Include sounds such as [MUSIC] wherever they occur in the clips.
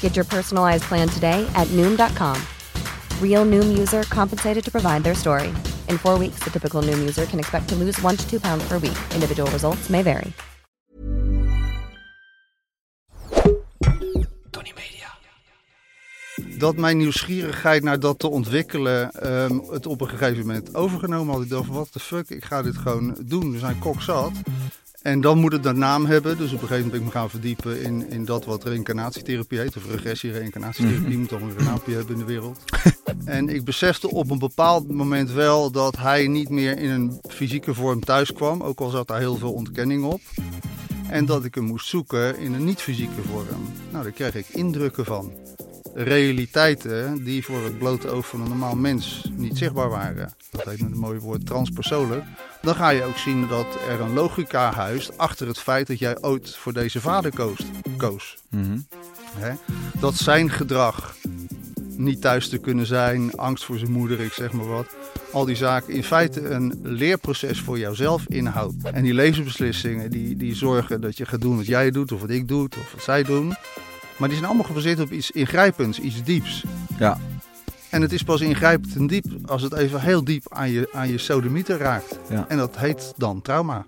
Get your personalized plan today at Noom.com. Real Noom user compensated to provide their story. In four weeks, the typical Noom user can expect to lose one to two pounds per week. Individual results may vary. dat mijn nieuwsgierigheid naar dat te ontwikkelen ehm, het op een gegeven moment overgenomen had. Ik dacht, wat de fuck, ik ga dit gewoon doen. Dus zijn kok zat. En dan moet het een naam hebben. Dus op een gegeven moment ben ik me gaan verdiepen in, in dat wat reïncarnatietherapie heet. Of regressie-reïncarnatietherapie moet toch een naampje hebben in de wereld. [LAUGHS] en ik besefte op een bepaald moment wel dat hij niet meer in een fysieke vorm thuis kwam. Ook al zat daar heel veel ontkenning op. En dat ik hem moest zoeken in een niet-fysieke vorm. Nou, daar kreeg ik indrukken van realiteiten die voor het blote oog van een normaal mens niet zichtbaar waren. Dat heet met een mooi woord transpersoonlijk. Dan ga je ook zien dat er een logica huist achter het feit dat jij ooit voor deze vader koos. koos. Hè? Dat zijn gedrag, niet thuis te kunnen zijn, angst voor zijn moeder, ik zeg maar wat. Al die zaken in feite een leerproces voor jouzelf inhoudt. En die levensbeslissingen die, die zorgen dat je gaat doen wat jij doet, of wat ik doe, of wat zij doen. Maar die zijn allemaal gebaseerd op iets ingrijpends, iets dieps. Ja. En het is pas ingrijpend en diep als het even heel diep aan je, aan je sodemieter raakt. Ja. En dat heet dan trauma.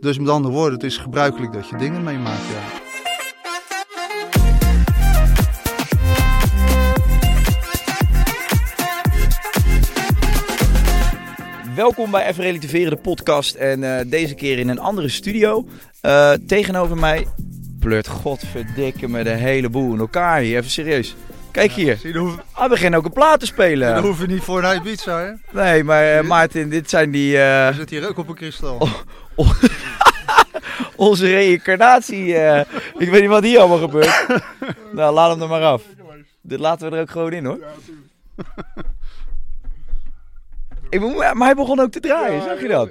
Dus met andere woorden, het is gebruikelijk dat je dingen meemaakt. Ja. Welkom bij Even Relativeren, de podcast. En eh, deze keer in een andere studio. Eh, tegenover mij pleurt godverdikke me de hele boel in elkaar hier. Even serieus. Kijk hier. Dan hoef, Ah, we beginnen ook een plaat te spelen. dan hoef je niet voor een Ibiza, hè? Nee, maar eh, Maarten, dit zijn die... Er zit hier ook op een kristal. [LAUGHS] onze reïncarnatie. eh, ik weet niet wat hier allemaal gebeurt. [LAUGHS] nou, laat hem er maar af. Dit laten we er ook gewoon in, hoor. Ik moet, maar hij begon ook te draaien, zag je dat?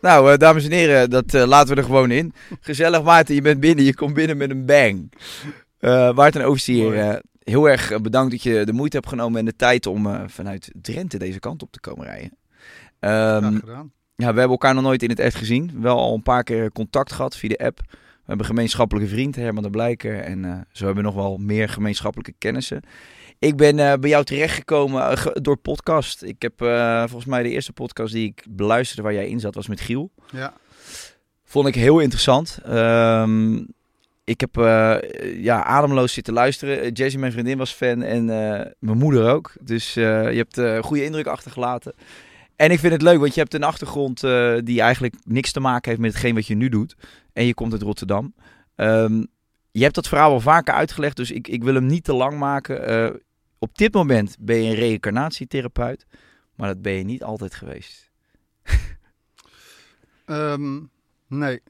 Nou, eh, dames en heren, dat eh, laten we er gewoon in. Gezellig, Maarten, je bent binnen. Je komt binnen met een bang. Eh Maarten Overstier, heel erg bedankt dat je de moeite hebt genomen en de tijd om vanuit Drenthe deze kant op te komen rijden. Ehm, Graag gedaan. ja, we hebben elkaar nog nooit in het echt gezien. Wel al een paar keer contact gehad via de app. We hebben een gemeenschappelijke vriend, Herman de Blijker. En zo hebben we nog wel meer gemeenschappelijke kennissen. Ik ben eh, bij jou terechtgekomen ge- door podcast. Ik heb eh, volgens mij de eerste podcast die ik beluisterde waar jij in zat, was met Giel. Ja. Vond ik heel interessant. Ehm, ik heb ja, ademloos zitten luisteren. Jessie, mijn vriendin, was fan en mijn moeder ook. Dus je hebt een goede indruk achtergelaten. En ik vind het leuk, want je hebt een achtergrond die eigenlijk niks te maken heeft met hetgeen wat je nu doet. En je komt uit Rotterdam. Ehm, je hebt dat verhaal al vaker uitgelegd, dus ik, ik wil hem niet te lang maken. Op dit moment ben je een reïncarnatietherapeut, maar dat ben je niet altijd geweest. [LAUGHS] Ehm, nee.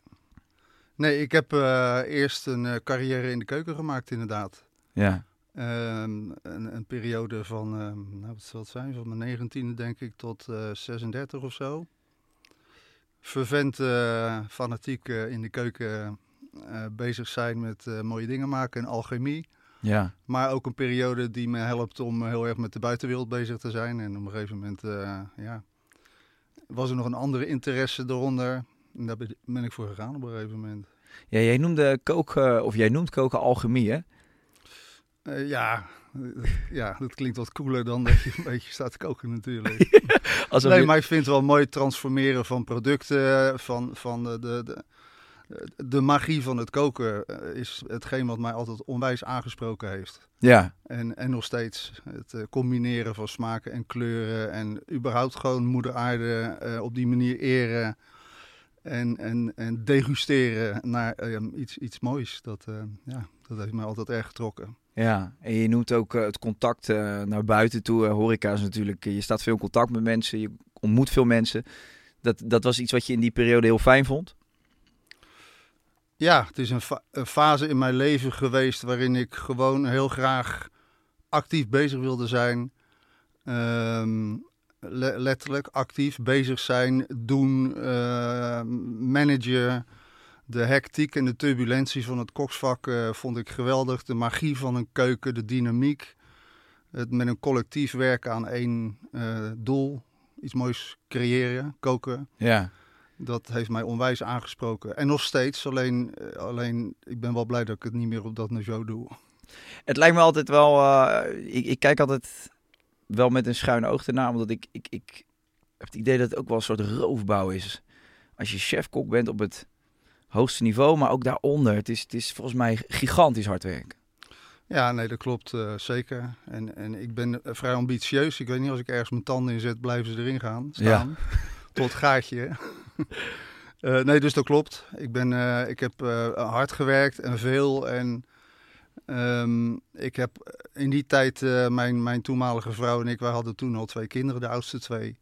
Nee, ik heb eh, eerst een eh, carrière in de keuken gemaakt, inderdaad. Ja, Ehm, een, een periode van, ehm, nou, wat zal het zijn, van mijn 19e denk ik tot eh 36 of zo. Vervent, fanatiek in de keuken bezig zijn met mooie dingen maken en alchemie. Ja, Maar ook een periode die me helpt om heel erg met de buitenwereld bezig te zijn. En op een gegeven moment eh, ja, was er nog een andere interesse eronder. En daar ben ik voor gegaan op een gegeven moment. ja jij noemde koken, of jij noemt koken alchemie, hè? Eh, ja, eh, [LAUGHS] ja, dat klinkt wat cooler dan dat je een [LAUGHS] beetje staat te koken natuurlijk. [LAUGHS] Alsof nee, je- maar ik vind het wel mooi transformeren van producten, van, van de, de, de, de magie van het koken eh, is hetgeen wat mij altijd onwijs aangesproken heeft. Ja, En, en nog steeds het eh, combineren van smaken en kleuren en überhaupt gewoon moeder aarde eh, op die manier eren. en, en, en degusteren naar iets, iets moois. Dat, ja, dat heeft mij altijd erg getrokken. Ja, en je noemt ook het contact naar buiten toe. Horeca is natuurlijk, je staat veel in contact met mensen, je ontmoet veel mensen. Dat, dat was iets wat je in die periode heel fijn vond? Ja, het is een, fa- een fase in mijn leven geweest waarin ik gewoon heel graag actief bezig wilde zijn. Ehm, le- letterlijk actief bezig zijn, doen, eh, managen. De hectiek en de turbulentie van het koksvak eh, vond ik geweldig. De magie van een keuken, de dynamiek. Het met een collectief werken aan één eh, doel. Iets moois creëren, koken. Ja. Dat heeft mij onwijs aangesproken. En nog steeds, alleen, eh, alleen ik ben wel blij dat ik het niet meer op dat niveau doe. Het lijkt me altijd wel, eh, ik, ik kijk altijd wel met een schuine oog ernaar, omdat ik, ik, ik heb het idee dat het ook wel een soort roofbouw is. Als je chefkok bent op het hoogste niveau, maar ook daaronder. Het is, het is volgens mij gigantisch hard werk. Ja, nee, dat klopt eh, zeker. En, en ik ben vrij ambitieus. Ik weet niet, als ik ergens mijn tanden in zet, blijven ze erin gaan staan. [LAUGHS] Tot gaatje. [LAUGHS] Eh, nee, dus dat klopt. Ik, ben, eh, ik heb eh, hard gewerkt en veel. En ehm, ik heb in die tijd, mijn, mijn toenmalige vrouw en ik, wij hadden toen al twee kinderen, de oudste twee.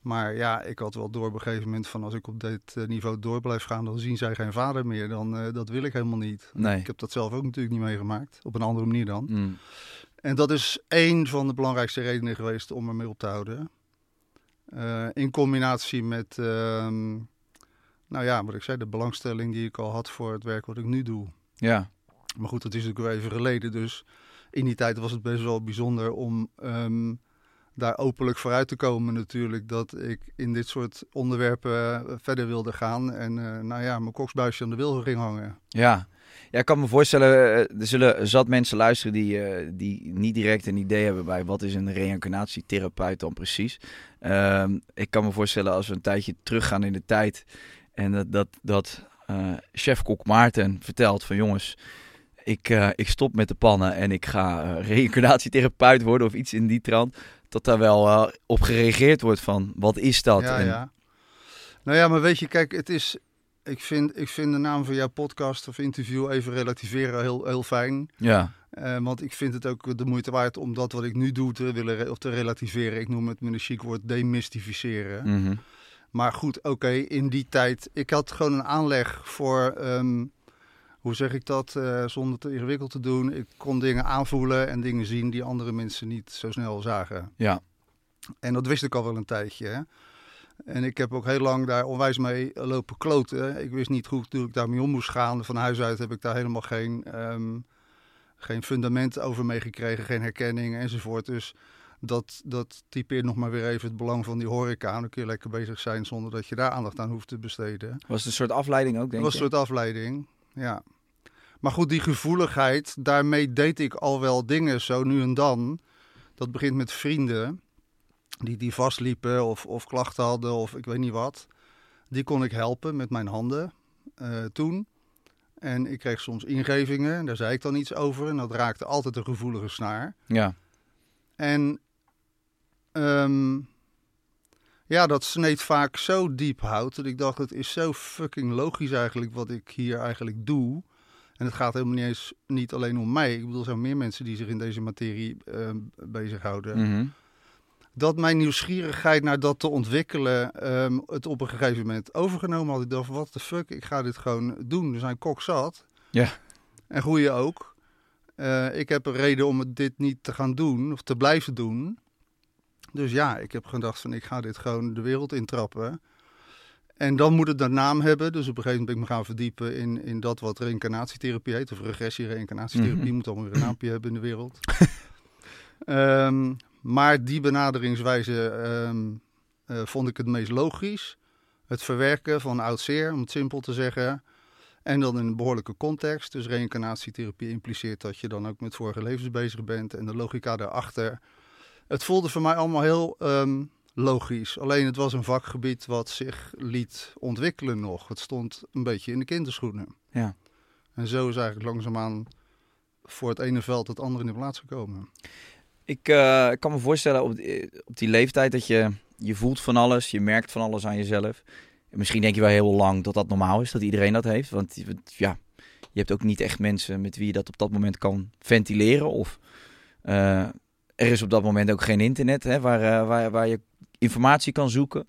Maar ja, ik had wel door op een gegeven moment van als ik op dit niveau door blijf gaan, dan zien zij geen vader meer. Dan, dat wil ik helemaal niet. Nee. Ik heb dat zelf ook natuurlijk niet meegemaakt. Op een andere manier dan. Mm. En dat is één van de belangrijkste redenen geweest om ermee op te houden. Eh, in combinatie met, ehm, nou ja, wat ik zei, de belangstelling die ik al had voor het werk wat ik nu doe. Ja, Maar goed, dat is natuurlijk wel even geleden. Dus in die tijd was het best wel bijzonder om ehm, daar openlijk vooruit te komen natuurlijk. Dat ik in dit soort onderwerpen eh, verder wilde gaan. En eh, nou ja, mijn koksbuisje aan de wilgen ging hangen. ja. Ja, ik kan me voorstellen, eh, er zullen zat mensen luisteren die, die niet direct een idee hebben bij wat is een reïncarnatietherapeut dan precies. Ehm, ik kan me voorstellen als we een tijdje teruggaan in de tijd en dat, dat, dat chef-kok Maarten vertelt van jongens, ik, ik stop met de pannen en ik ga eh, reïncarnatietherapeut worden of iets in die trant. Dat daar wel eh, op gereageerd wordt van wat is dat? Ja, En- ja. Nou ja, maar weet je, kijk, het is. Ik vind, ik vind de naam van jouw podcast of interview even relativeren heel, heel fijn. ja, Eh, want ik vind het ook de moeite waard om dat wat ik nu doe te willen of te relativeren. Ik noem het met een chic woord demystificeren. mhm. Maar goed, oké, in die tijd. Ik had gewoon een aanleg voor. ehm, hoe zeg ik dat? eh, zonder te ingewikkeld te doen. Ik kon dingen aanvoelen en dingen zien die andere mensen niet zo snel zagen. ja, En dat wist ik al wel een tijdje. Hè? En ik heb ook heel lang daar onwijs mee lopen kloten. Ik wist niet goed hoe ik daarmee om moest gaan. Van huis uit heb ik daar helemaal geen, ehm, geen fundament over meegekregen, geen herkenning enzovoort. Dus dat, dat typeert nog maar weer even het belang van die horeca. Dan kun je lekker bezig zijn zonder dat je daar aandacht aan hoeft te besteden. was het een soort afleiding ook denk was een soort afleiding, ja. Maar goed, die gevoeligheid, daarmee deed ik al wel dingen zo nu en dan. Dat begint met vrienden die, die vastliepen of, of klachten hadden of ik weet niet wat. Die kon ik helpen met mijn handen eh, toen. En ik kreeg soms ingevingen, daar zei ik dan iets over. En dat raakte altijd een gevoelige snaar. Ja, En ehm, ja, dat sneed vaak zo diep hout dat ik dacht, het is zo fucking logisch eigenlijk wat ik hier eigenlijk doe. En het gaat helemaal niet eens niet alleen om mij. Ik bedoel, er zijn meer mensen die zich in deze materie ehm, bezighouden. mhm. Dat mijn nieuwsgierigheid naar dat te ontwikkelen ehm, het op een gegeven moment overgenomen had. Ik dacht, wat de fuck, ik ga dit gewoon doen. Er zijn kok zat. Ja. En groeien ook. Eh, ik heb een reden om dit niet te gaan doen of te blijven doen. Dus ja, ik heb gedacht van ik ga dit gewoon de wereld intrappen. En dan moet het een naam hebben. Dus op een gegeven moment ben ik me gaan verdiepen in, in dat wat reïncarnatietherapie heet. Of regressie-reïncarnatietherapie Mhm. moet allemaal weer een [CLEARS THROAT] naampje hebben in de wereld. Ehm, maar die benaderingswijze ehm, eh, vond ik het meest logisch. Het verwerken van oud zeer, om het simpel te zeggen. En dan in een behoorlijke context. Dus reïncarnatietherapie impliceert dat je dan ook met vorige levens bezig bent. En de logica daarachter. Het voelde voor mij allemaal heel ehm, logisch. Alleen het was een vakgebied wat zich liet ontwikkelen nog. Het stond een beetje in de kinderschoenen. Ja. En zo is eigenlijk langzaamaan voor het ene veld het andere in de plaats gekomen. Ik eh, kan me voorstellen op die, op die leeftijd dat je, je voelt van alles, je merkt van alles aan jezelf. Misschien denk je wel heel lang dat dat normaal is, dat iedereen dat heeft. Want je- ja, je hebt ook niet echt mensen met wie je dat op dat moment kan ventileren. Of eh, er is op dat moment ook geen internet hè, waar, eh, waar, waar je informatie kan zoeken.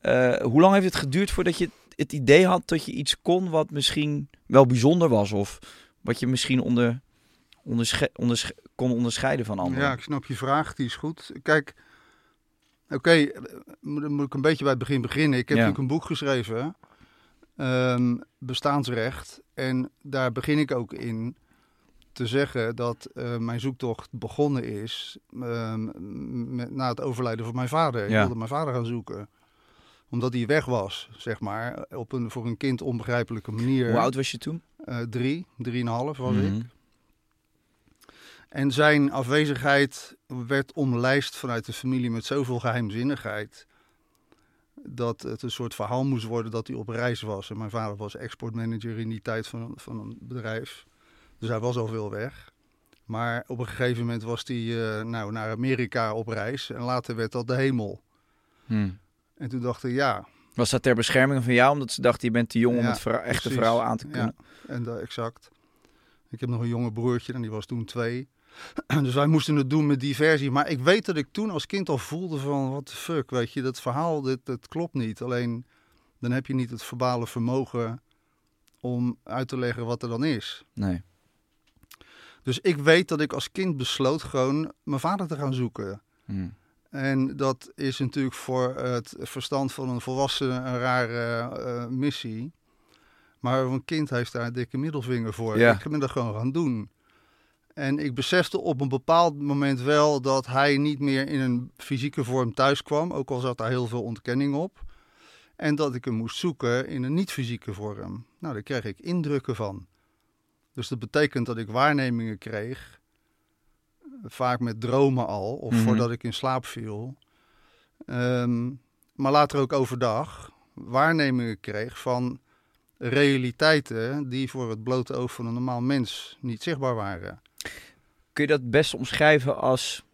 Eh, hoe lang heeft het geduurd voordat je het idee had dat je iets kon wat misschien wel bijzonder was? Of wat je misschien onder, ondersche- ondersche- kon onderscheiden van anderen? Ja, ik snap je vraag, die is goed. Kijk, oké, eh, moet, dan moet ik een beetje bij het begin beginnen. Ik heb Ja. natuurlijk een boek geschreven, ehm, Bestaansrecht. En daar begin ik ook in te zeggen dat eh, mijn zoektocht begonnen is ehm, met, na het overlijden van mijn vader. Ik Ja. wilde mijn vader gaan zoeken omdat hij weg was, zeg maar, op een voor een kind onbegrijpelijke manier. Hoe oud was je toen? Eh, drie, drieënhalf was ik. Mhm. En zijn afwezigheid werd omlijst vanuit de familie met zoveel geheimzinnigheid. Dat het een soort verhaal moest worden dat hij op reis was. En mijn vader was exportmanager in die tijd van, van een bedrijf. Dus hij was al veel weg. Maar op een gegeven moment was hij eh, nou, naar Amerika op reis. En later werd dat de hemel. Hm. En toen dacht ik, ja, Was dat ter bescherming van jou, omdat ze dachten je bent te jong om het vrou- echte vrouw aan te kunnen? Ja, en dat exact. Ik heb nog een jonge broertje en die was toen twee. [CLEARS THROAT] dus wij moesten het doen met diversie. Maar ik weet dat ik toen als kind al voelde van, what the fuck, weet je, dat verhaal, dit, dat klopt niet. Alleen, dan heb je niet het verbale vermogen om uit te leggen wat er dan is. Nee. Dus ik weet dat ik als kind besloot gewoon mijn vader te gaan zoeken. Hm. En dat is natuurlijk voor het verstand van een volwassene een rare eh, missie. Maar een kind heeft daar een dikke middelvinger voor. Ja. Ik ben dat gewoon gaan doen. En ik besefte op een bepaald moment wel dat hij niet meer in een fysieke vorm thuis kwam. Ook al zat daar heel veel ontkenning op. En dat ik hem moest zoeken in een niet-fysieke vorm. Nou, daar kreeg ik indrukken van. Dus dat betekent dat ik waarnemingen kreeg. Vaak met dromen al, of Mhm. voordat ik in slaap viel. Ehm, maar later ook overdag waarnemingen kreeg van realiteiten die voor het blote oog van een normaal mens niet zichtbaar waren. Kun je dat best omschrijven als...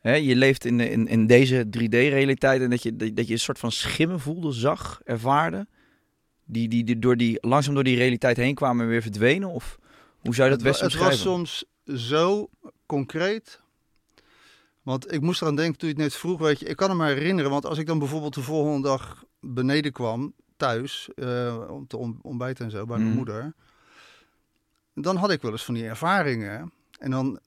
Hè, je leeft in, in, in deze 3D-realiteit en dat je, dat je een soort van schimmen voelde, zag, ervaarde. Die, die, die, door die langzaam door die realiteit heen kwamen en weer verdwenen? Of hoe zou je dat best het was soms zo concreet. Want ik moest eraan denken toen je het net vroeg, weet je, ik kan me maar herinneren, want als ik dan bijvoorbeeld de volgende dag beneden kwam, thuis, eh, om te ontbijten en zo, bij mijn Mhm. moeder, dan had ik wel eens van die ervaringen. En dan,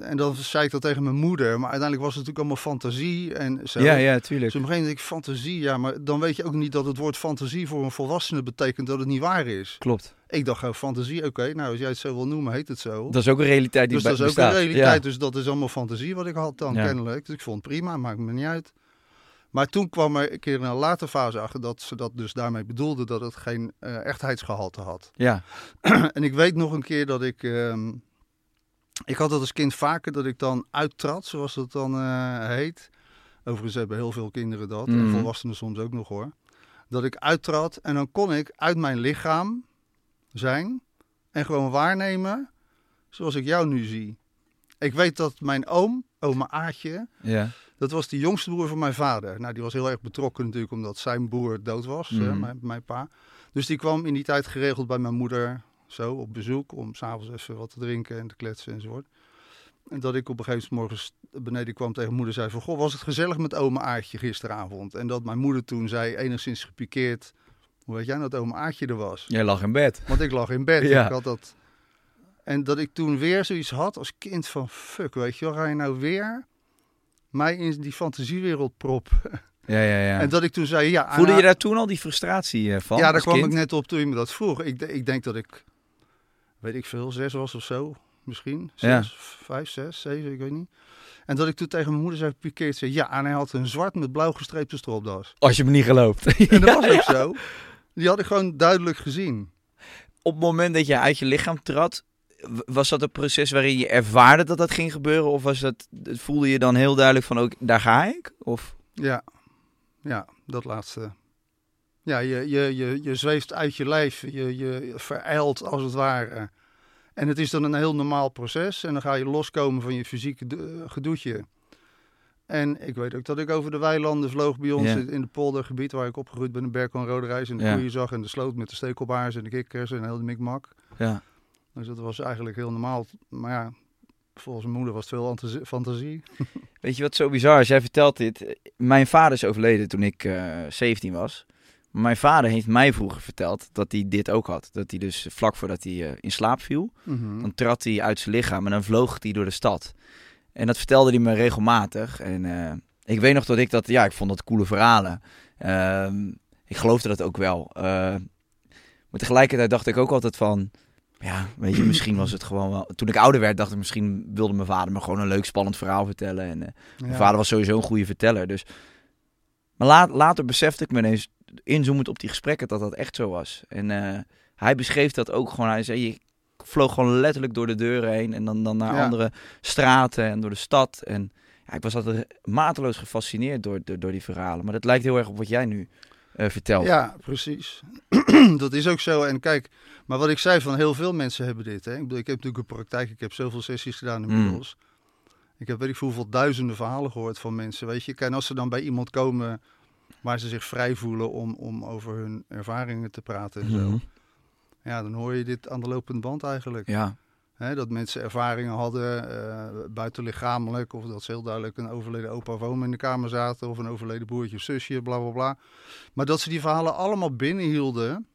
en dan zei ik dat tegen mijn moeder, maar uiteindelijk was het natuurlijk allemaal fantasie en zo. Ja, ja, tuurlijk. Dus op een gegeven moment denk ik, fantasie, ja, maar dan weet je ook niet dat het woord fantasie voor een volwassene betekent dat het niet waar is. Klopt. Ik dacht gewoon fantasie, oké, nou als jij het zo wil noemen, heet het zo. Dat is ook een realiteit die dus dat is ook een realiteit, Ja. dus dat is allemaal fantasie wat ik had dan Ja. kennelijk. Dus ik vond het prima, maakt me niet uit. Maar toen kwam er een keer in een later fase achter dat ze dat dus daarmee bedoelde dat het geen eh, echtheidsgehalte had. Ja. [CLEARS THROAT] en ik weet nog een keer dat ik. ehm, ik had dat als kind vaker dat ik dan uittrad, zoals dat dan eh, heet. Overigens hebben heel veel kinderen dat. En Mhm. volwassenen soms ook nog hoor. Dat ik uittrad en dan kon ik uit mijn lichaam zijn en gewoon waarnemen zoals ik jou nu zie. Ik weet dat mijn oom, oma Aartje, ja. dat was de jongste broer van mijn vader. Nou, die was heel erg betrokken natuurlijk omdat zijn broer dood was, hè, mijn, mijn pa. Dus die kwam in die tijd geregeld bij mijn moeder zo op bezoek om s'avonds even wat te drinken en te kletsen enzovoort. En dat ik op een gegeven moment morgens beneden kwam tegen moeder zei van... Goh, was het gezellig met oma Aartje gisteravond? En dat mijn moeder toen zei, enigszins gepikeerd... Hoe weet jij nou dat oma Aartje er was? Jij lag in bed. Want ik lag in bed. Ja. Ik had dat... En dat ik toen weer zoiets had als kind van... Fuck, weet je wel, ga je nou weer mij in die fantasiewereld proppen? Ja, ja, ja. En dat ik toen zei, ja... Voelde je daar toen al die frustratie eh, van? ja, daar kwam kind? ik net op toen je me dat vroeg. Ik, ik denk dat ik, weet ik veel, zes was of zo. Misschien. Ja. Zes, vijf, zes, zeven, ik weet niet. En dat ik toen tegen mijn moeder zei, pikeerd zei, ja, en hij had een zwart met blauw gestreepte stropdas. Als je me niet gelooft. En dat Ja, was [LAUGHS] ook ja. zo. Die had ik gewoon duidelijk gezien. Op het moment dat je uit je lichaam trad, was dat een proces waarin je ervaarde dat dat ging gebeuren? Of was dat, voelde je dan heel duidelijk van, ook daar ga ik? Of... Ja, ja, dat laatste. Ja, je, je, je, je zweeft uit je lijf, je, je verijlt als het ware. En het is dan een heel normaal proces en dan ga je loskomen van je fysieke do- gedoetje. En ik weet ook dat ik over de weilanden vloog bij ons in het poldergebied waar ik opgegroeid ben in Berkel en Roderijs. En de Ja. koeien zag en de sloot met de stekelbaars en de kikkers en heel de mikmak. Ja. Dus dat was eigenlijk heel normaal. Maar ja, volgens mijn moeder was het veel fantasi- fantasie. [LAUGHS] Weet je wat zo bizar is? Jij vertelt dit. Mijn vader is overleden toen ik eh 17 was. Mijn vader heeft mij vroeger verteld dat hij dit ook had. Dat hij dus vlak voordat hij eh, in slaap viel, Mhm. dan trad hij uit zijn lichaam en dan vloog hij door de stad. En dat vertelde hij me regelmatig. En eh, ik weet nog dat ik dat, ja, ik vond dat coole verhalen. Ehm, ik geloofde dat ook wel. Eh, maar tegelijkertijd dacht ik ook altijd van, ja, weet je, misschien was het gewoon wel. Toen ik ouder werd, dacht ik misschien wilde mijn vader me gewoon een leuk, spannend verhaal vertellen. En eh, mijn Ja. vader was sowieso een goede verteller. Dus. Maar la- later besefte ik me ineens, inzoomend op die gesprekken, dat dat echt zo was. En eh, hij beschreef dat ook gewoon. Hij zei, je vloog gewoon letterlijk door de deuren heen en dan, dan naar Ja. andere straten en door de stad. En ja, ik was altijd mateloos gefascineerd door, door, door die verhalen. Maar dat lijkt heel erg op wat jij nu eh, vertelt. Ja, precies. [CLEARS THROAT] dat is ook zo. En kijk, maar wat ik zei van heel veel mensen hebben dit. Hè. Ik, bedoel, ik heb natuurlijk een praktijk, ik heb zoveel sessies gedaan Mm. inmiddels. Ik heb weet ik veel hoeveel duizenden verhalen gehoord van mensen. Weet je, en als ze dan bij iemand komen waar ze zich vrij voelen om, om over hun ervaringen te praten en zo. Mhm. Ja, dan hoor je dit aan de lopende band eigenlijk. Ja, dat mensen ervaringen hadden, eh buitenlichamelijk, of dat ze heel duidelijk een overleden opa of oom in de kamer zaten, of een overleden broertje of zusje, bla bla bla. Maar dat ze die verhalen allemaal binnenhielden,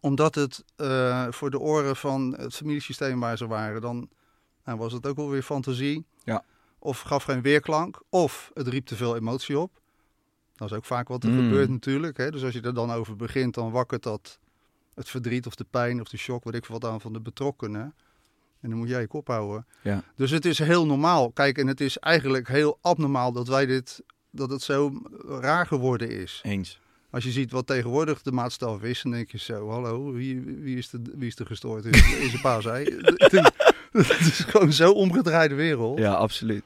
omdat het eh, voor de oren van het familiesysteem waar ze waren, dan nou, was het ook alweer fantasie. Ja. Of gaf geen weerklank, of het riep te veel emotie op. Dat is ook vaak wat er Mm. gebeurt natuurlijk. Hè? Dus als je er dan over begint, dan wakkert dat het verdriet of de pijn of de shock, weet ik wat aan van de betrokkenen. En dan moet jij je kop houden. Ja. Dus het is heel normaal. Kijk, en het is eigenlijk heel abnormaal dat wij dit, dat het zo raar geworden is. eens. Als je ziet wat tegenwoordig de maatstaf is, dan denk je zo, hallo, wie, wie, is, de, wie is er gestoord? Is, is een zij. [LAUGHS] Het is gewoon zo omgedraaide wereld. Ja, absoluut.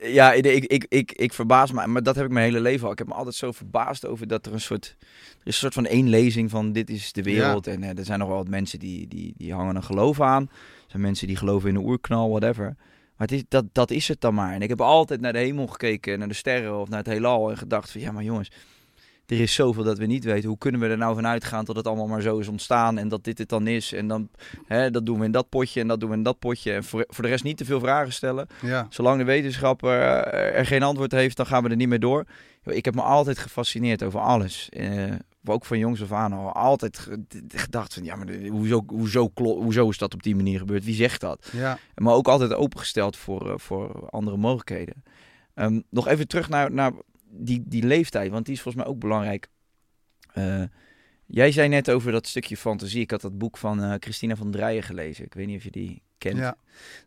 Ja, ik, ik, ik, ik, verbaas me, maar dat heb ik mijn hele leven al. Ik heb me altijd zo verbaasd over dat er een soort, er is een soort van één lezing van dit is de wereld. En eh, er zijn nog wel wat mensen die, die, die hangen een geloof aan. Er zijn mensen die geloven in een oerknal, whatever. Maar het is, dat, dat is het dan maar. En ik heb altijd naar de hemel gekeken, naar de sterren of naar het heelal. En gedacht van, ja maar jongens, er is zoveel dat we niet weten. Hoe kunnen we er nou van uitgaan dat het allemaal maar zo is ontstaan en dat dit het dan is. En dan, hè, dat doen we in dat potje en dat doen we in dat potje. En voor, voor de rest niet te veel vragen stellen. Ja. Zolang de wetenschap eh, er geen antwoord heeft, dan gaan we er niet meer door. Ik heb me altijd gefascineerd over alles. Eh, ook van jongs af aan al. Altijd gedacht van, ja, maar hoezo, hoezo, hoezo is dat op die manier gebeurd? Wie zegt dat? Ja. Maar ook altijd opengesteld voor, eh, voor andere mogelijkheden. Ehm, nog even terug naar, naar die, die leeftijd, want die is volgens mij ook belangrijk. Eh, jij zei net over dat stukje fantasie. Ik had dat boek van eh, Christina van Drijen gelezen. Ik weet niet of je die kent. Ja.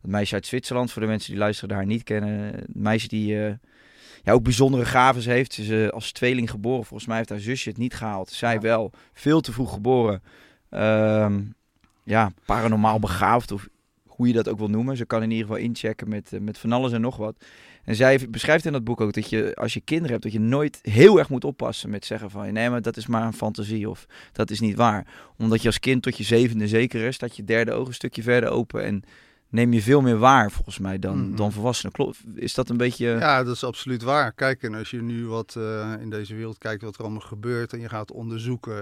Dat meisje uit Zwitserland, voor de mensen die luisteren haar niet kennen. Een meisje die eh, ja, ook bijzondere gaven heeft. Ze is als tweeling geboren. Volgens mij heeft haar zusje het niet gehaald. Zij Ja. wel. Veel te vroeg geboren. Ehm, ja, paranormaal begaafd of hoe je dat ook wil noemen. Ze kan in ieder geval inchecken met, met van alles en nog wat. En zij beschrijft in dat boek ook dat je, als je kinderen hebt, dat je nooit heel erg moet oppassen met zeggen van, nee, maar dat is maar een fantasie of dat is niet waar. Omdat je als kind tot je zevende zeker is, dat je derde oog een stukje verder open en neem je veel meer waar volgens mij dan, Mhm. dan volwassenen. Klopt, is dat een beetje... Ja, dat is absoluut waar. Kijk, en als je nu wat eh, in deze wereld kijkt wat er allemaal gebeurt en je gaat onderzoeken.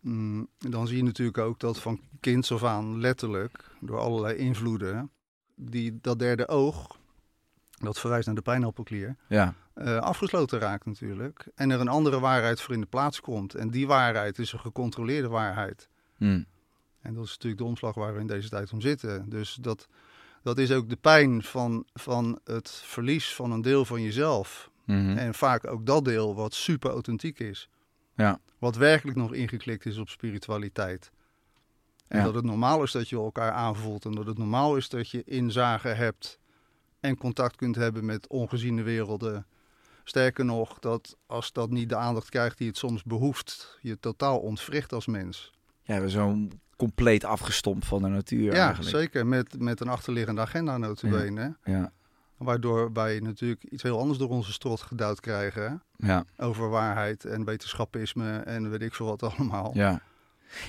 Mm, dan zie je natuurlijk ook dat van kinds af aan letterlijk door allerlei invloeden die dat derde oog, dat verwijst naar de pijnappelklier, Ja, eh, afgesloten raakt natuurlijk. En er een andere waarheid voor in de plaats komt. En die waarheid is een gecontroleerde waarheid. Hm. En dat is natuurlijk de omslag waar we in deze tijd om zitten. Dus dat, dat is ook de pijn van, van het verlies van een deel van jezelf. Mhm. En vaak ook dat deel wat super authentiek is. Ja. Wat werkelijk nog ingeklikt is op spiritualiteit. En Ja. dat het normaal is dat je elkaar aanvoelt. En dat het normaal is dat je inzage hebt en contact kunt hebben met ongeziene werelden. Sterker nog, dat als dat niet de aandacht krijgt die het soms behoeft, je totaal ontwricht als mens. Ja, we zijn zo compleet afgestompt van de natuur Ja, eigenlijk. zeker. Met, met een achterliggende agenda notabene. Ja, Waardoor wij natuurlijk iets heel anders door onze strot gedouwd krijgen. ja, Over waarheid en wetenschappisme en weet ik veel wat allemaal. ja.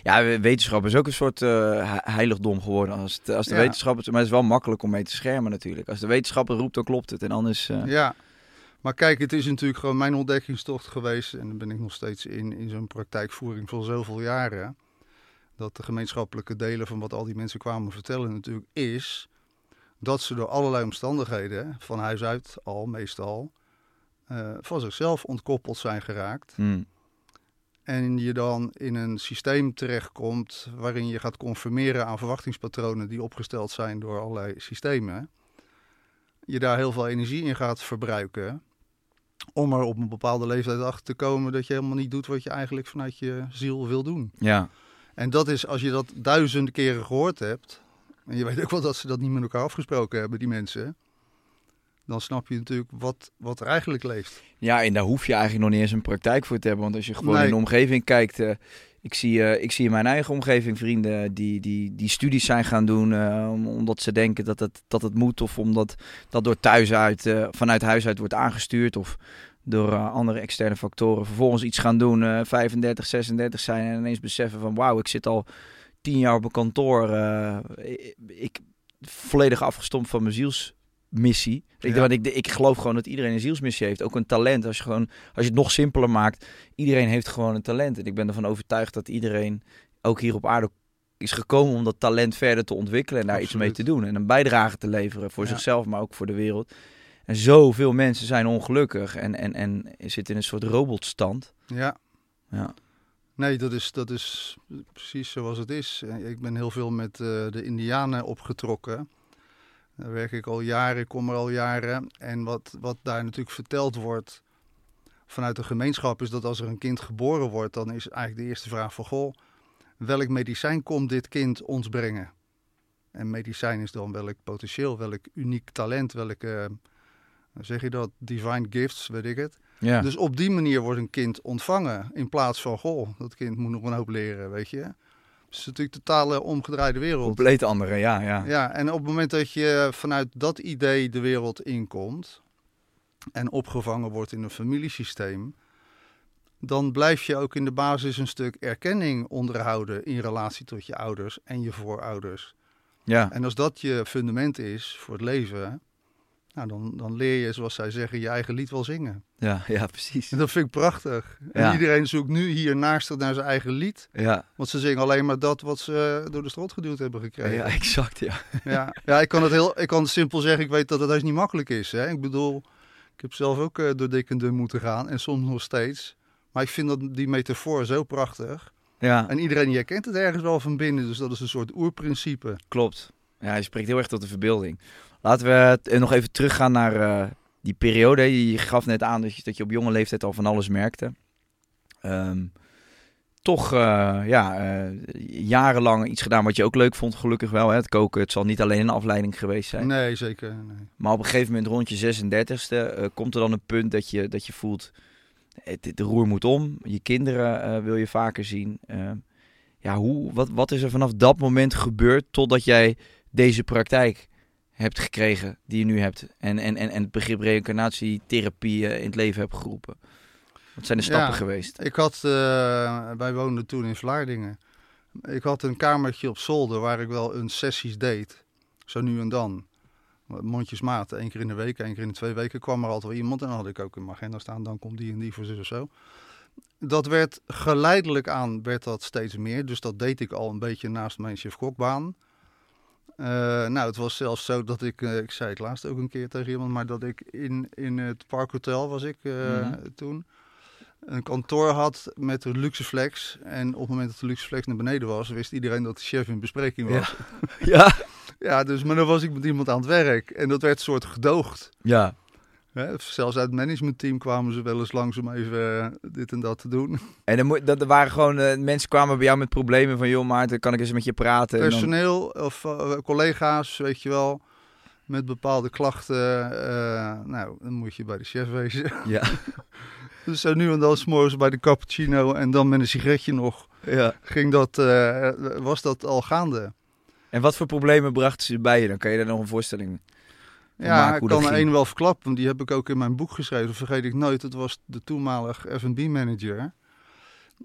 Ja, we- wetenschap is ook een soort he- heiligdom geworden. Als, het, als de Ja. wetenschap, maar het is wel makkelijk om mee te schermen natuurlijk. Als de wetenschapper roept, dan klopt het. En anders, eh, Ja, maar kijk, het is natuurlijk gewoon mijn ontdekkingstocht geweest. En daar ben ik nog steeds in, in zo'n praktijkvoering van zoveel jaren. Dat de gemeenschappelijke delen van wat al die mensen kwamen vertellen natuurlijk is... dat ze door allerlei omstandigheden, van huis uit al meestal... eh, van zichzelf ontkoppeld zijn geraakt. hmm, En je dan in een systeem terechtkomt waarin je gaat conformeren aan verwachtingspatronen die opgesteld zijn door allerlei systemen. Je daar heel veel energie in gaat verbruiken. Om er op een bepaalde leeftijd achter te komen dat je helemaal niet doet wat je eigenlijk vanuit je ziel wil doen. ja, En dat is, als je dat duizenden keren gehoord hebt. En je weet ook wel dat ze dat niet met elkaar afgesproken hebben, die mensen. Dan snap je natuurlijk wat, wat er eigenlijk leeft. Ja, en daar hoef je eigenlijk nog niet eens een praktijk voor te hebben. Want als je gewoon Nee. in de omgeving kijkt. eh, ik, zie, eh, ik zie in mijn eigen omgeving vrienden die, die, die studies zijn gaan doen. eh, om- omdat ze denken dat het, dat het moet. Of omdat dat door thuis uit, vanuit huis uit wordt aangestuurd. Of door andere externe factoren. Vervolgens iets gaan doen. eh 35, 36 zijn. En ineens beseffen van wauw, ik zit al tien jaar op een kantoor. eh, ik, volledig afgestompt van mijn zielsmissie. Ik, want ik, ik geloof gewoon dat iedereen een zielsmissie heeft. Ook een talent. Als je, gewoon, als je het nog simpeler maakt. Iedereen heeft gewoon een talent. En ik ben ervan overtuigd dat iedereen ook hier op aarde is gekomen om dat talent verder te ontwikkelen. En daar iets mee te doen. En een bijdrage te leveren voor Ja. zichzelf, maar ook voor de wereld. En zoveel mensen zijn ongelukkig en, en, en zitten in een soort robotstand. Ja. Ja. Nee, dat is, dat is precies zoals het is. Eh, Ik ben heel veel met eh, de Indianen opgetrokken. Daar werk ik al jaren, ik kom er al jaren. En wat, wat daar natuurlijk verteld wordt vanuit de gemeenschap is dat als er een kind geboren wordt, dan is eigenlijk de eerste vraag van goh, welk medicijn komt dit kind ons brengen? En medicijn is dan welk potentieel, welk uniek talent, welke, hoe zeg je dat, divine gifts, weet ik het. Ja. Dus op die manier wordt een kind ontvangen. In plaats van, goh, dat kind moet nog een hoop leren, weet je. Het is natuurlijk een totale omgedraaide wereld. Compleet andere, ja. ja. Ja, en op het moment dat je vanuit dat idee de wereld inkomt... en opgevangen wordt in een familiesysteem... dan blijf je ook in de basis een stuk erkenning onderhouden... in relatie tot je ouders en je voorouders. ja. En als dat je fundament is voor het leven... Nou, dan, dan leer je, zoals zij zeggen, je eigen lied wel zingen. Ja, [LAUGHS] ja, precies. En dat vind ik prachtig. En iedereen zoekt nu hier naast naar zijn eigen lied. Ja, Want ze zingen alleen maar dat wat ze door de strot geduwd hebben gekregen. ja, [LAUGHS] exact, ja. Ja, ja ik, kan het heel, ik kan het simpel zeggen. Ik weet dat het niet makkelijk is. Hè? Ik bedoel, ik heb zelf ook eh, door dik en dun moeten gaan. En soms nog steeds. Maar ik vind dat, die metafoor zo prachtig. Ja, En iedereen die herkent het ergens wel van binnen. Dus dat is een soort oerprincipe. klopt. Ja, je spreekt heel erg tot de verbeelding. Laten we eh, nog even teruggaan naar eh, die periode. Je gaf net aan dat je, dat je op jonge leeftijd al van alles merkte. Ehm, toch eh, ja, eh, jarenlang iets gedaan wat je ook leuk vond, gelukkig wel. Hè? Het koken, het zal niet alleen een afleiding geweest zijn. Nee, zeker. Nee. Maar op een gegeven moment rond je 36e eh, komt er dan een punt dat je, dat je voelt, het, de roer moet om. Je kinderen wil je vaker zien. Eh, ja, hoe, wat, wat is er vanaf dat moment gebeurd totdat jij deze praktijk hebt gekregen die je nu hebt? En, en, en, en het begrip reïncarnatietherapie in het leven hebt geroepen? Wat zijn de stappen Ja. geweest? Ik had, eh, wij woonden toen in Vlaardingen. Ik had een kamertje op zolder waar ik wel een sessies deed. Zo nu en dan. Mondjesmaat, één keer in de week, één keer in de twee weken kwam er altijd wel iemand. En dan had ik ook in mijn agenda staan, dan komt die en die voor zus of zo. Dat werd geleidelijk aan, werd dat steeds meer. Dus dat deed ik al een beetje naast mijn chef-kokbaan. Eh, nou, het was zelfs zo dat ik, eh, ik zei het laatst ook een keer tegen iemand, maar dat ik in, in het Parkhotel was ik eh, Mhm. toen een kantoor had met een luxeflex. En op het moment dat de luxeflex naar beneden was, wist iedereen dat de chef in bespreking was. [LAUGHS] Ja, Ja, dus maar dan was ik met iemand aan het werk. En dat werd een soort gedoogd. ja, Hè, zelfs uit het managementteam kwamen ze wel eens langs om even eh, dit en dat te doen. [LAUGHS] En dan moet, dat er waren gewoon, eh, mensen kwamen bij jou met problemen van, joh Maarten, kan ik eens met je praten? Dan- Personeel of eh, collega's, weet je wel, met bepaalde klachten. nou, dan moet je bij de chef wezen. [LAUGHS] Ja. dus zo nu en dan s'morgens bij de cappuccino en dan met een sigaretje nog, ja. ging dat, was dat al gaande. En wat voor problemen brachten ze bij je? Dan kan je daar nog een voorstelling Ja, ik kan dat er één wel verklappen, want die heb ik ook in mijn boek geschreven. Vergeet ik nooit, het was de toenmalig F&B-manager.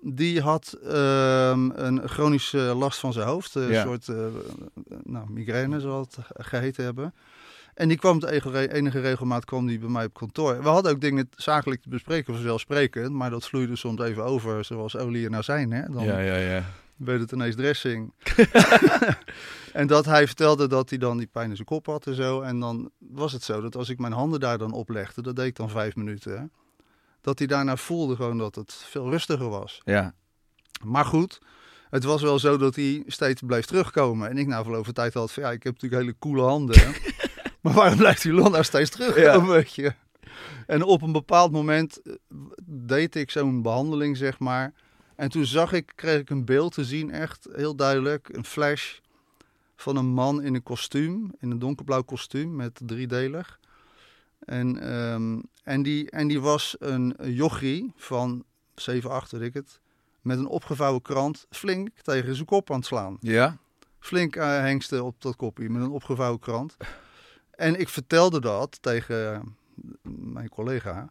Die had ehm, een chronische last van zijn hoofd. Een Ja. soort eh, nou, migraine zal het geheten hebben. En die kwam de enige, regelmaat kwam die bij mij op kantoor. We hadden ook dingen zakelijk te bespreken, vanzelfsprekend. Maar dat vloeide soms even over, zoals olie en azijn. Hè? Dan ja, ja. Werd het ineens dressing. [LAUGHS] en dat hij vertelde dat hij dan die pijn in zijn kop had en zo. En dan was het zo dat als ik mijn handen daar dan oplegde, dat deed ik dan vijf minuten. hè, Dat hij daarna voelde gewoon dat het veel rustiger was. Ja. Maar goed, het was wel zo dat hij steeds bleef terugkomen. En ik na verloop van tijd had van ja, ik heb natuurlijk hele coole handen. hè. [LAUGHS] maar waarom blijft die lon nou steeds terugkomen, [LAUGHS] weet je? En op een bepaald moment eh, deed ik zo'n behandeling, zeg maar. En toen zag ik, kreeg ik een beeld te zien, echt heel duidelijk, een flash van een man in een kostuum, in een donkerblauw kostuum met driedelig. En, ehm, en, die, en die was een jochie van 7, 8, weet ik het, met een opgevouwen krant flink tegen zijn kop aan het slaan. Ja? Flink eh, hengsten op dat kopje met een opgevouwen krant. En ik vertelde dat tegen eh, mijn collega.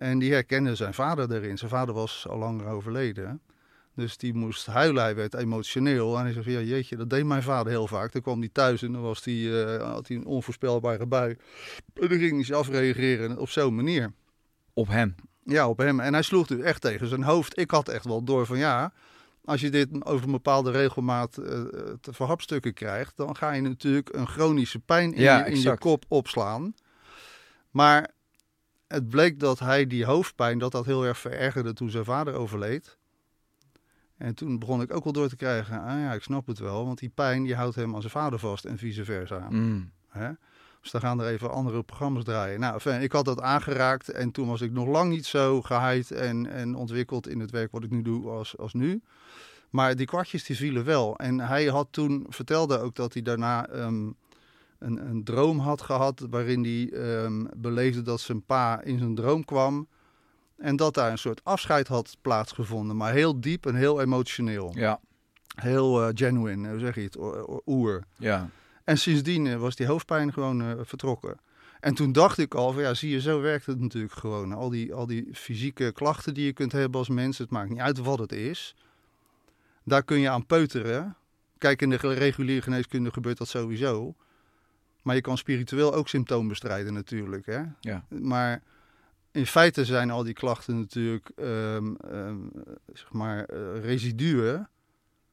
En die herkende zijn vader erin. Zijn vader was al langer overleden. Dus die moest huilen. Hij werd emotioneel. En hij zei: van, Ja, jeetje, dat deed mijn vader heel vaak. Dan kwam hij thuis en dan was hij, eh, had hij een onvoorspelbare bui. En dan ging hij zich afreageren op zo'n manier. Op hem. Ja, op hem. En hij sloeg dus echt tegen zijn hoofd. Ik had echt wel door van ja, als je dit over een bepaalde regelmaat eh, te verhapstukken krijgt, dan ga je natuurlijk een chronische pijn in, Ja, je, in je kop opslaan. Maar het bleek dat hij die hoofdpijn, dat dat heel erg verergerde toen zijn vader overleed. En toen begon ik ook wel door te krijgen, ah ja, ik snap het wel, want die pijn die houdt hem aan zijn vader vast en vice versa. Mm. Hè? Dus dan gaan er even andere programma's draaien. Nou, ik had dat aangeraakt en toen was ik nog lang niet zo geheid en, en ontwikkeld in het werk wat ik nu doe als, als nu. Maar die kwartjes die vielen wel. En hij had toen, vertelde ook dat hij daarna ehm, een, een droom had gehad waarin hij ehm, beleefde dat zijn pa in zijn droom kwam. En dat daar een soort afscheid had plaatsgevonden, maar heel diep en heel emotioneel. Ja. Heel eh, genuine, hoe zeg je het, oer. Ja. En sindsdien eh, was die hoofdpijn gewoon eh, vertrokken. En toen dacht ik al van ja, zie je, zo werkt het natuurlijk gewoon. Al die, al die fysieke klachten die je kunt hebben als mens, het maakt niet uit wat het is. Daar kun je aan peuteren. Kijk, in de reguliere geneeskunde gebeurt dat sowieso. Maar je kan spiritueel ook symptomen bestrijden natuurlijk. Hè? Ja. Maar in feite zijn al die klachten natuurlijk ehm, ehm, zeg maar eh, residuen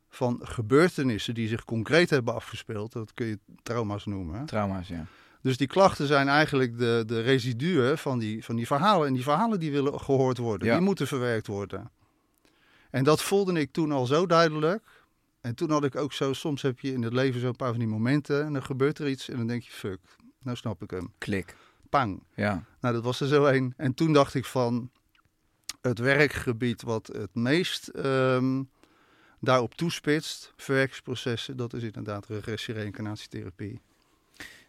van gebeurtenissen die zich concreet hebben afgespeeld. Dat kun je trauma's noemen. Trauma's, ja. Dus die klachten zijn eigenlijk de, de residuen van die, van die verhalen. En die verhalen die willen gehoord worden. Ja. Die moeten verwerkt worden. En dat voelde ik toen al zo duidelijk. En toen had ik ook zo, soms heb je in het leven zo'n paar van die momenten. En dan gebeurt er iets en dan denk je, fuck, nou snap ik hem. Klik. Pang. Ja. Nou, dat was er zo een. En toen dacht ik van, het werkgebied wat het meest ehm, daarop toespitst, verwerkingsprocessen, dat is inderdaad regressie, reïncarnatietherapie.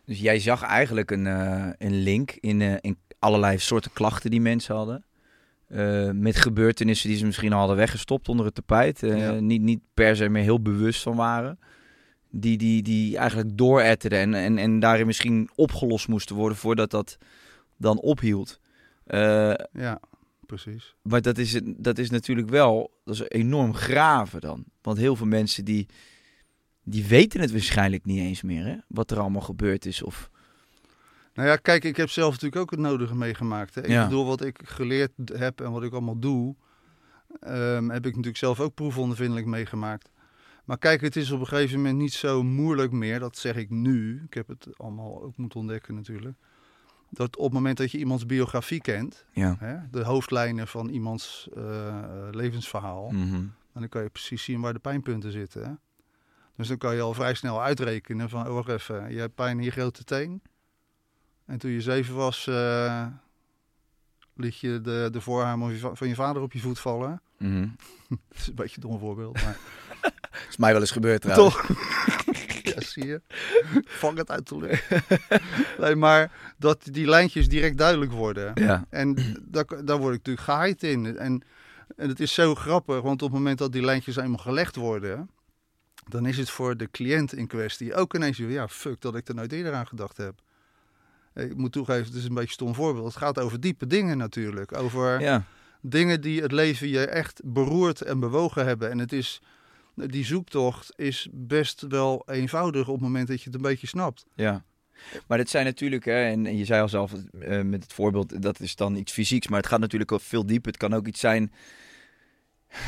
Dus jij zag eigenlijk een, eh, een link in, eh, in allerlei soorten klachten die mensen hadden. Eh, met gebeurtenissen die ze misschien al hadden weggestopt onder het tapijt. eh, Ja. niet, niet per se meer heel bewust van waren. Die, die, die eigenlijk dooretterden en, en, en daarin misschien opgelost moesten worden voordat dat dan ophield. Eh, Ja, precies. maar dat is, dat is natuurlijk wel dat is enorm graven dan. Want heel veel mensen die, die weten het waarschijnlijk niet eens meer, hè? Wat er allemaal gebeurd is. Of, Nou ja, kijk, ik heb zelf natuurlijk ook het nodige meegemaakt. Hè. Ik Ja. bedoel, wat ik geleerd heb en wat ik allemaal doe, ehm, heb ik natuurlijk zelf ook proefondervindelijk meegemaakt. Maar kijk, het is op een gegeven moment niet zo moeilijk meer, dat zeg ik nu. Ik heb het allemaal ook moeten ontdekken natuurlijk. Dat op het moment dat je iemands biografie kent, ja. hè, de hoofdlijnen van iemands eh, levensverhaal, Mhm. en dan kan je precies zien waar de pijnpunten zitten. Hè. Dus dan kan je al vrij snel uitrekenen van, oh, wacht even, je hebt pijn in je grote teen. En toen je zeven was, eh, liet je de, de voorarm van je vader op je voet vallen. Mhm. [LAUGHS] Dat is een beetje een dom voorbeeld, maar [LAUGHS] is mij wel eens gebeurd [LAUGHS] trouwens. toch. ja, zie je. Vang het uit de lucht. nee, maar dat die lijntjes direct duidelijk worden. Ja. En daar, daar word ik natuurlijk gehaaid in. En, en het is zo grappig, want op het moment dat die lijntjes eenmaal gelegd worden, dan is het voor de cliënt in kwestie ook ineens ja, fuck dat ik er nooit eerder aan gedacht heb. Ik moet toegeven, het is een beetje een stom voorbeeld. Het gaat over diepe dingen natuurlijk. Over Ja. dingen die het leven je echt beroerd en bewogen hebben. En het is, die zoektocht is best wel eenvoudig op het moment dat je het een beetje snapt. Ja. Maar dit zijn natuurlijk, hè, en, en je zei al zelf eh, met het voorbeeld, dat is dan iets fysieks, maar het gaat natuurlijk ook veel dieper. Het kan ook iets zijn.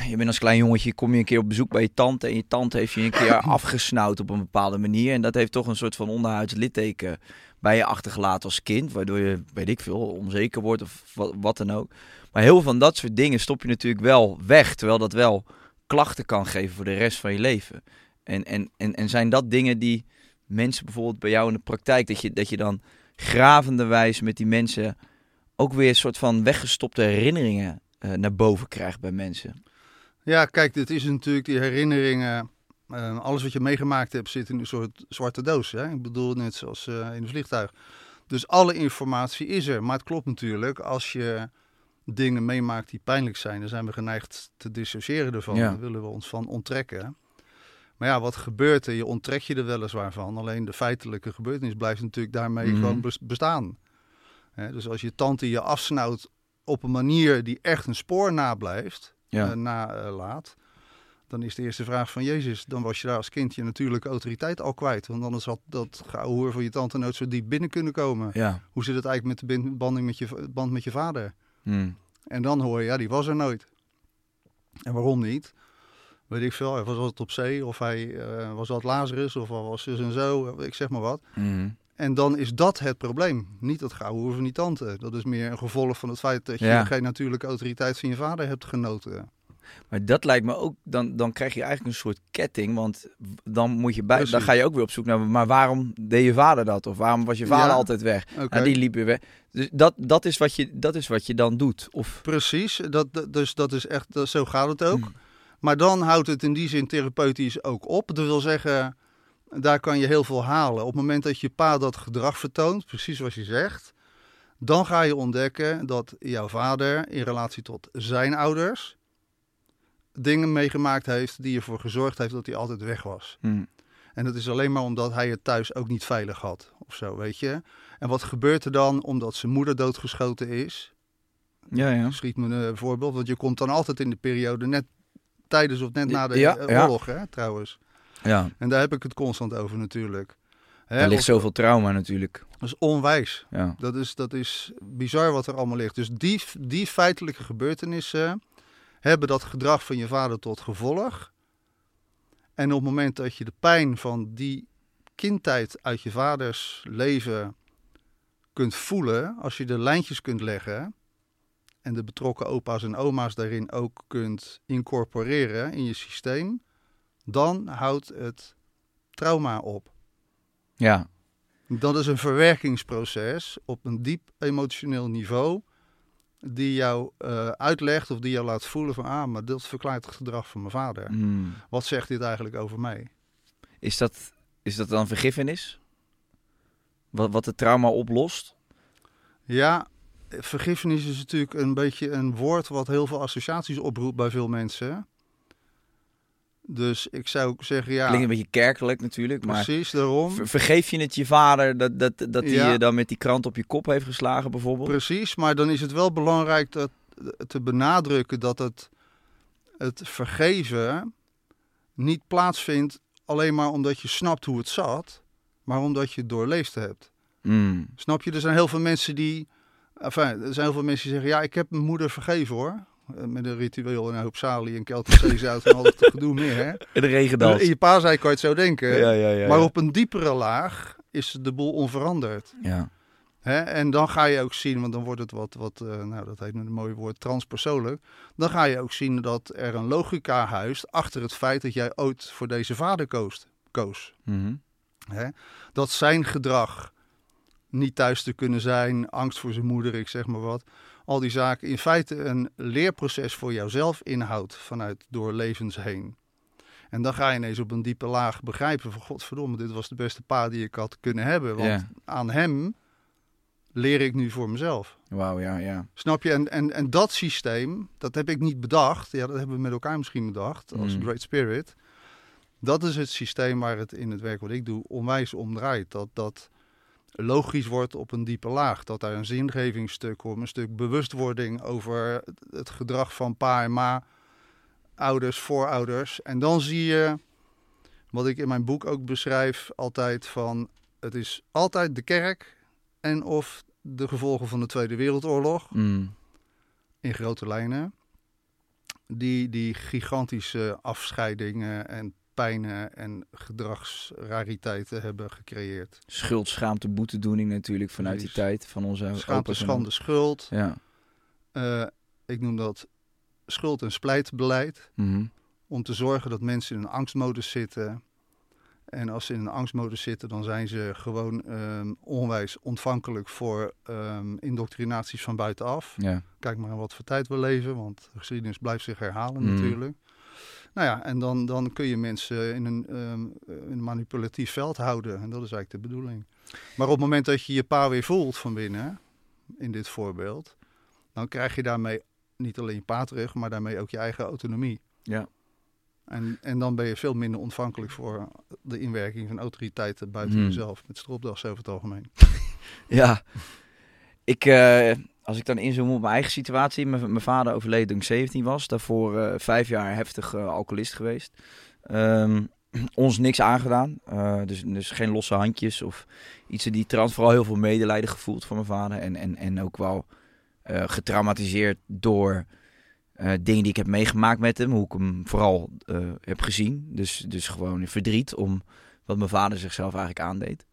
Je bent als klein jongetje, kom je een keer op bezoek bij je tante en je tante heeft je een keer [CLEARS THROAT] afgesnauwd op een bepaalde manier. En dat heeft toch een soort van onderhuids litteken bij je achtergelaten als kind, waardoor je, weet ik veel, onzeker wordt of wat, dan ook. Maar heel veel van dat soort dingen stop je natuurlijk wel weg, terwijl dat wel klachten kan geven voor de rest van je leven. En, en, en, en zijn dat dingen die mensen bijvoorbeeld bij jou in de praktijk, dat je, dat je dan gravenderwijs met die mensen ook weer een soort van weggestopte herinneringen eh, naar boven krijgt bij mensen. Ja, kijk, dit is natuurlijk die herinneringen. Eh, alles wat je meegemaakt hebt zit in een soort zwarte doos. Hè? Ik bedoel, net zoals eh, in een vliegtuig. Dus alle informatie is er. Maar het klopt natuurlijk, als je dingen meemaakt die pijnlijk zijn, dan zijn we geneigd te dissociëren ervan. Ja. Daar willen we ons van onttrekken. Maar ja, wat gebeurt er? Je onttrekt je er weliswaar van. Alleen de feitelijke gebeurtenis blijft natuurlijk daarmee Mhm. gewoon bes- bestaan. Hè, dus als je tante je afsnauwt op een manier die echt een spoor nablijft, Ja. eh, nalaat, dan is de eerste vraag van Jezus, dan was je daar als kind je natuurlijke autoriteit al kwijt. Want anders had dat gehoor van je tante nooit zo diep binnen kunnen komen. Ja. Hoe zit het eigenlijk met de banding met je, band met je vader? Hmm. En dan hoor je, ja, die was er nooit. En waarom niet? Weet ik veel, hij was altijd op zee, of hij eh, was altijd Lazarus, of hij was zus en zo, ik zeg maar wat. Hmm. En dan is dat het probleem. Niet dat gehoor van die tante. Dat is meer een gevolg van het feit dat je Ja. geen natuurlijke autoriteit van je vader hebt genoten. Maar dat lijkt me ook, dan, dan krijg je eigenlijk een soort ketting. Want dan moet je bij, dan ga je ook weer op zoek naar, maar waarom deed je vader dat? Of waarom was je vader Ja. altijd weg? Oké. Nou, die liep weer weg. Dus dat, dat, is wat je, dat is wat je dan doet. Of, Precies, dat, dus dat is echt, zo gaat het ook. Hmm. Maar dan houdt het in die zin therapeutisch ook op. Dat wil zeggen, daar kan je heel veel halen. Op het moment dat je pa dat gedrag vertoont, precies wat je zegt, dan ga je ontdekken dat jouw vader in relatie tot zijn ouders dingen meegemaakt heeft die ervoor gezorgd heeft dat hij altijd weg was. Hmm. En dat is alleen maar omdat hij het thuis ook niet veilig had, of zo, weet je. En wat gebeurt er dan omdat zijn moeder doodgeschoten is? Ja, ja. Schiet me een voorbeeld, want je komt dan altijd in de periode net tijdens of net na de Ja, ja. oorlog, hè, trouwens. ja. En daar heb ik het constant over natuurlijk. Hè, Er ligt of- zoveel trauma natuurlijk. Dat is onwijs. Ja. Dat is, dat is bizar wat er allemaal ligt. Dus die, die feitelijke gebeurtenissen hebben dat gedrag van je vader tot gevolg. En op het moment dat je de pijn van die kindtijd uit je vaders leven kunt voelen, als je de lijntjes kunt leggen en de betrokken opa's en oma's daarin ook kunt incorporeren in je systeem, dan houdt het trauma op. Ja. Dat is een verwerkingsproces op een diep emotioneel niveau. Die jou eh, uitlegt of die jou laat voelen van... ah, maar dat verklaart het gedrag van mijn vader. Hmm. Wat zegt dit eigenlijk over mij? Is, dat, is dat dan vergiffenis? Wat, wat het trauma oplost? Ja, vergiffenis is natuurlijk een beetje een woord... wat heel veel associaties oproept bij veel mensen. Dus ik zou ook zeggen, ja, Klinkt een beetje kerkelijk natuurlijk, maar precies, daarom. ver- vergeef je het je vader dat, dat, dat hij Ja. je dan met die krant op je kop heeft geslagen bijvoorbeeld? Precies, maar dan is het wel belangrijk dat, te benadrukken dat het, het vergeven niet plaatsvindt alleen maar omdat je snapt hoe het zat, maar omdat je het doorleefd hebt. Hmm. Snap je? Er zijn heel veel mensen die. Enfin, er zijn heel veel mensen die zeggen: Ja, ik heb mijn moeder vergeven hoor. Eh, Met een ritueel en een hoop salie en Keltische zeezout en al dat [LAUGHS] gedoe meer. Hè? In de regendans. In je pa zei, kan je het zo denken. Ja, ja, ja. maar op een diepere laag is de boel onveranderd. Ja. Hè? En dan ga je ook zien, want dan wordt het wat, wat eh, nou dat heet met een mooi woord, transpersoonlijk. Dan ga je ook zien dat er een logica huist achter het feit dat jij ooit voor deze vader koos. koos Mhm. hè? Dat zijn gedrag niet thuis te kunnen zijn, angst voor zijn moeder, ik zeg maar wat. Al die zaken in feite een leerproces voor jouzelf inhoudt vanuit door levens heen. En dan ga je ineens op een diepe laag begrijpen van godverdomme, dit was de beste pa die ik had kunnen hebben. Want aan hem leer ik nu voor mezelf. Wauw, ja, ja. Snap je? En, en, en dat systeem, dat heb ik niet bedacht. Ja, dat hebben we met elkaar misschien bedacht als Mm. Great Spirit. Dat is het systeem waar het in het werk wat ik doe onwijs om draait. Dat dat logisch wordt op een diepe laag. Dat daar een zingevingsstuk komt, een stuk bewustwording over het gedrag van pa en ma, ouders, voorouders. En dan zie je, wat ik in mijn boek ook beschrijf, altijd van het is altijd de kerk en of de gevolgen van de Tweede Wereldoorlog Mm. in grote lijnen. Die, die gigantische afscheidingen en pijnen en gedragsrariteiten hebben gecreëerd. Schuld, schaamte, boetedoening natuurlijk vanuit die tijd van onze Schaamte, schande, schuld. Ja. Eh, ik noem dat schuld- en splijtbeleid. Mhm. Om te zorgen dat mensen in een angstmodus zitten. En als ze in een angstmodus zitten, dan zijn ze gewoon ehm, onwijs ontvankelijk voor ehm, indoctrinaties van buitenaf. Ja. Kijk maar aan wat voor tijd we leven, want de geschiedenis blijft zich herhalen Mm. natuurlijk. Nou ja, en dan, dan kun je mensen in een, ehm, in een manipulatief veld houden. En dat is eigenlijk de bedoeling. Maar op het moment dat je je pa weer voelt van binnen, in dit voorbeeld, dan krijg je daarmee niet alleen je pa terug, maar daarmee ook je eigen autonomie. Ja. En, en dan ben je veel minder ontvankelijk voor de inwerking van autoriteiten buiten Hmm. jezelf. Met stropdas over het algemeen. [LAUGHS] Ja. Ik, eh, als ik dan inzoom op mijn eigen situatie. Mijn, vader overleed toen ik 17 was. Daarvoor eh, vijf jaar heftig eh, alcoholist geweest. Ehm, [CLEARS THROAT] ons niks aangedaan. Eh, dus, dus geen losse handjes of iets die trant. Vooral heel veel medelijden gevoeld voor mijn vader. En, en, en ook wel getraumatiseerd door dingen die ik heb meegemaakt met hem. Hoe ik hem vooral heb gezien. Dus, dus gewoon verdriet om wat mijn vader zichzelf eigenlijk aandeed.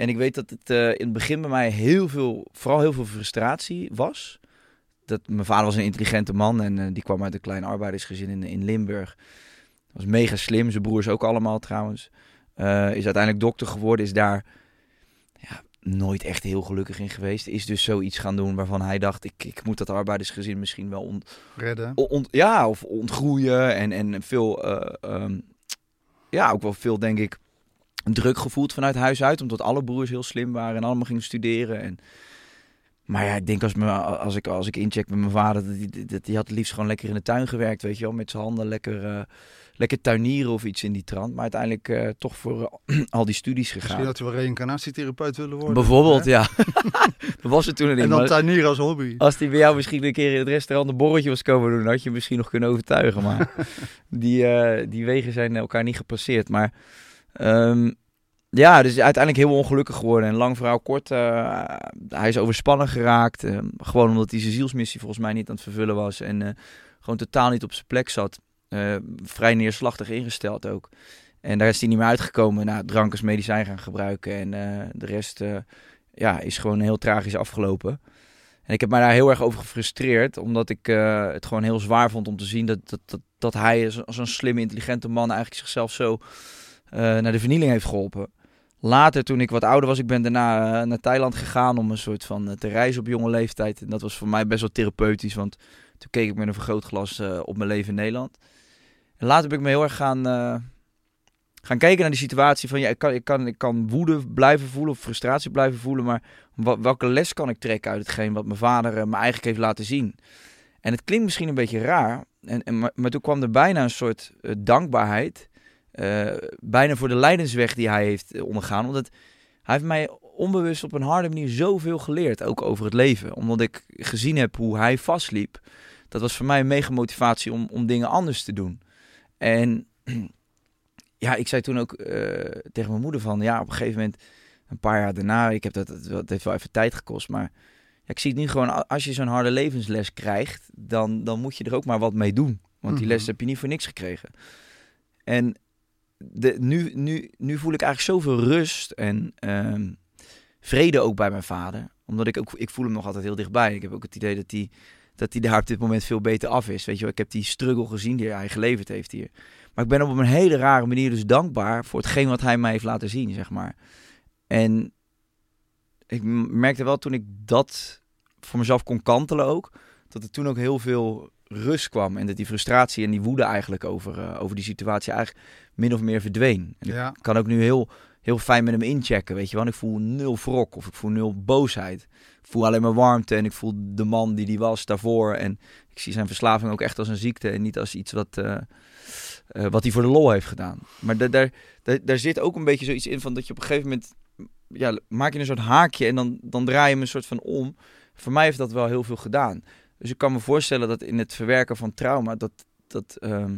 En ik weet dat het eh, in het begin bij mij heel veel, vooral heel veel frustratie was. Dat, mijn vader was een intelligente man en eh, die kwam uit een klein arbeidersgezin in, in Limburg. Was mega slim, zijn broers ook allemaal trouwens. Eh, is uiteindelijk dokter geworden, is daar ja, nooit echt heel gelukkig in geweest. Is dus zoiets gaan doen waarvan hij dacht, ik, ik moet dat arbeidersgezin misschien wel on, Redden. Ja, of ontgroeien en, en veel, eh, ehm, ja, ook wel veel, denk ik, druk gevoeld vanuit huis uit. Omdat alle broers heel slim waren en allemaal gingen studeren. En, maar ja, ik denk als, me, als, ik, als ik incheck met mijn vader, dat die, dat die had het liefst gewoon lekker in de tuin gewerkt, weet je wel. Met zijn handen lekker, eh, lekker tuinieren of iets in die trant. Maar uiteindelijk eh, toch voor eh, [CLEARS THROAT] al die studies Misschien gegaan. dat je wel reïncarnatietherapeut willen worden. Bijvoorbeeld, hè? ja. [LAUGHS] dat was het toen. En dan maar- tuinieren als hobby. als die bij jou misschien een keer in het restaurant een borreltje was komen doen, had je misschien nog kunnen overtuigen. Maar [LAUGHS] die, die wegen zijn elkaar niet gepasseerd. Maar ehm, ja, dus uiteindelijk heel ongelukkig geworden. En lang verhaal kort, eh, hij is overspannen geraakt. eh, gewoon omdat hij zijn zielsmissie volgens mij niet aan het vervullen was. En eh, gewoon totaal niet op zijn plek zat. Eh, vrij neerslachtig ingesteld ook. En daar is hij niet meer uitgekomen. Nou, drank als medicijn gaan gebruiken. En de rest ja, is gewoon heel tragisch afgelopen. En ik heb mij daar heel erg over gefrustreerd, omdat ik het gewoon heel zwaar vond om te zien dat, dat, dat, dat hij, zo- zo'n slimme, intelligente man, eigenlijk zichzelf zo naar de vernieling heeft geholpen. Later, toen ik wat ouder was, ik ben daarna eh, naar Thailand gegaan om een soort van eh, te reizen op jonge leeftijd. En dat was voor mij best wel therapeutisch, want toen keek ik met een vergrootglas eh, op mijn leven in Nederland. En later ben ik me heel erg gaan, eh, gaan kijken naar die situatie van, ja, ik kan, ik, kan, ik kan woede blijven voelen of frustratie blijven voelen, maar welke les kan ik trekken uit hetgeen wat mijn vader eh, me eigenlijk heeft laten zien? En het klinkt misschien een beetje raar, en, en, maar, toen kwam er bijna een soort eh, dankbaarheid. Eh, bijna voor de lijdensweg die hij heeft eh, ondergaan. Omdat hij heeft mij onbewust op een harde manier zoveel geleerd, ook over het leven. Omdat ik gezien heb hoe hij vastliep. Dat was voor mij een mega motivatie om, om dingen anders te doen. En [CLEARS THROAT] ja, ik zei toen ook eh, tegen mijn moeder van, ja, op een gegeven moment een paar jaar daarna, ik heb dat, het heeft wel even tijd gekost, maar ja, ik zie het nu gewoon, als je zo'n harde levensles krijgt, dan, dan moet je er ook maar wat mee doen. Want die Mhm. les heb je niet voor niks gekregen. En de, nu, nu, nu voel ik eigenlijk zoveel rust en ehm, vrede ook bij mijn vader. Omdat ik ook, ik voel hem nog altijd heel dichtbij. Ik heb ook het idee dat hij dat hij daar op dit moment veel beter af is. Weet je ik heb die struggle gezien die hij geleverd heeft hier. Maar ik ben op een hele rare manier dus dankbaar voor hetgeen wat hij mij heeft laten zien, zeg maar. En ik merkte wel toen ik dat voor mezelf kon kantelen ook, dat er toen ook heel veel rust kwam. En dat die frustratie en die woede eigenlijk over, eh, over die situatie eigenlijk min of meer verdween. En Ja. ik kan ook nu heel, heel fijn met hem inchecken, weet je wel. Ik voel nul wrok of ik voel nul boosheid. Ik voel alleen maar warmte en ik voel de man die die was daarvoor. En ik zie zijn verslaving ook echt als een ziekte en niet als iets wat, eh, eh, wat hij voor de lol heeft gedaan. Maar da- daar, daar, daar zit ook een beetje zoiets in van dat je op een gegeven moment... Ja, maak je een soort haakje en dan, dan draai je hem een soort van om. Voor mij heeft dat wel heel veel gedaan. Dus ik kan me voorstellen dat in het verwerken van trauma... dat, dat ehm,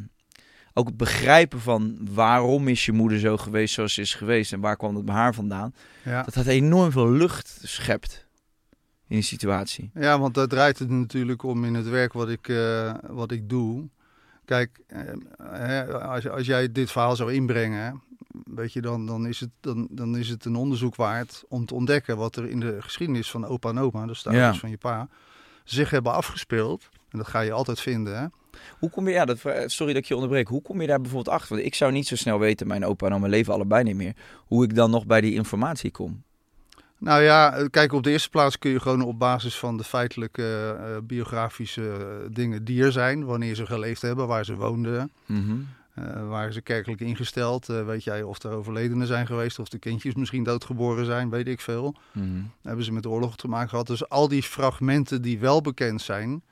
ook het begrijpen van waarom is je moeder zo geweest zoals ze is geweest... en waar kwam het bij haar vandaan... Ja. dat dat enorm veel lucht schept in die situatie. Ja, want daar draait het natuurlijk om in het werk wat ik, eh, wat ik doe. Kijk, eh, hè, als, als jij dit verhaal zou inbrengen, weet je, dan, dan, is het, dan, dan is het een onderzoek waard om te ontdekken wat er in de geschiedenis van opa en oma, dus de Ja. ouders van je pa, zich hebben afgespeeld. En dat ga je altijd vinden. Hè? Hoe kom je, ja, dat, sorry dat ik je onderbreek. Hoe kom je daar bijvoorbeeld achter? Want ik zou niet zo snel weten, mijn opa en oma leven allebei niet meer, hoe ik dan nog bij die informatie kom. Nou ja, eh, kijk, op de eerste plaats kun je gewoon op basis van de feitelijke eh, biografische eh, dingen die er zijn, wanneer ze geleefd hebben, waar ze woonden, Mhm. Eh, waar ze kerkelijk ingesteld, eh, weet jij of er overledenen zijn geweest, of de kindjes misschien doodgeboren zijn, weet ik veel. Mhm. Hebben ze met de oorlog te maken gehad. Dus al die fragmenten die wel bekend zijn,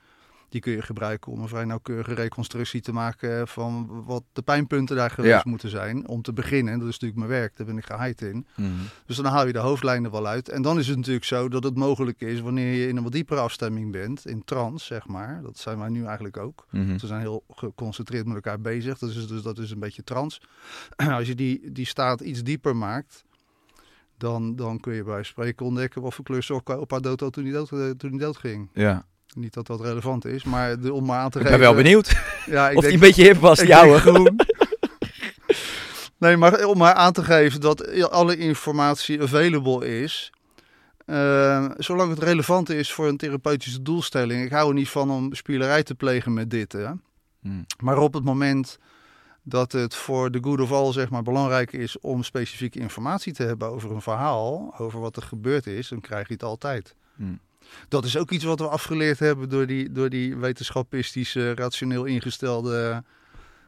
die kun je gebruiken om een vrij nauwkeurige reconstructie te maken van wat de pijnpunten daar geweest Ja. moeten zijn. Om te beginnen, dat is natuurlijk mijn werk, daar ben ik geheid in. Mhm. Dus dan haal je de hoofdlijnen wel uit. En dan is het natuurlijk zo dat het mogelijk is wanneer je in een wat diepere afstemming bent, in trance zeg maar. Dat zijn wij nu eigenlijk ook. Mhm. Ze zijn heel geconcentreerd met elkaar bezig. Dat is, dus dat is een beetje trance. [CLEARS THROAT] Als je die, die staat iets dieper maakt, dan, dan kun je bij spreken ontdekken wat voor kleur sokken opa dood had toen hij dood, eh, toen hij dood ging. Ja. Niet dat dat relevant is, maar de, om maar aan te Ik geven... ben wel benieuwd Ja, ik [LAUGHS] of die een beetje hip was, ik denk groen. [LAUGHS] nee, maar om maar aan te geven dat alle informatie available is... eh, zolang het relevant is voor een therapeutische doelstelling. Ik hou er niet van om spielerij te plegen met dit, hè. Mhm. Maar op het moment dat het voor de good of all zeg maar, belangrijk is om specifieke informatie te hebben over een verhaal, over wat er gebeurd is, dan krijg je het altijd. Mhm. Dat is ook iets wat we afgeleerd hebben door die, door die wetenschappistische, rationeel ingestelde,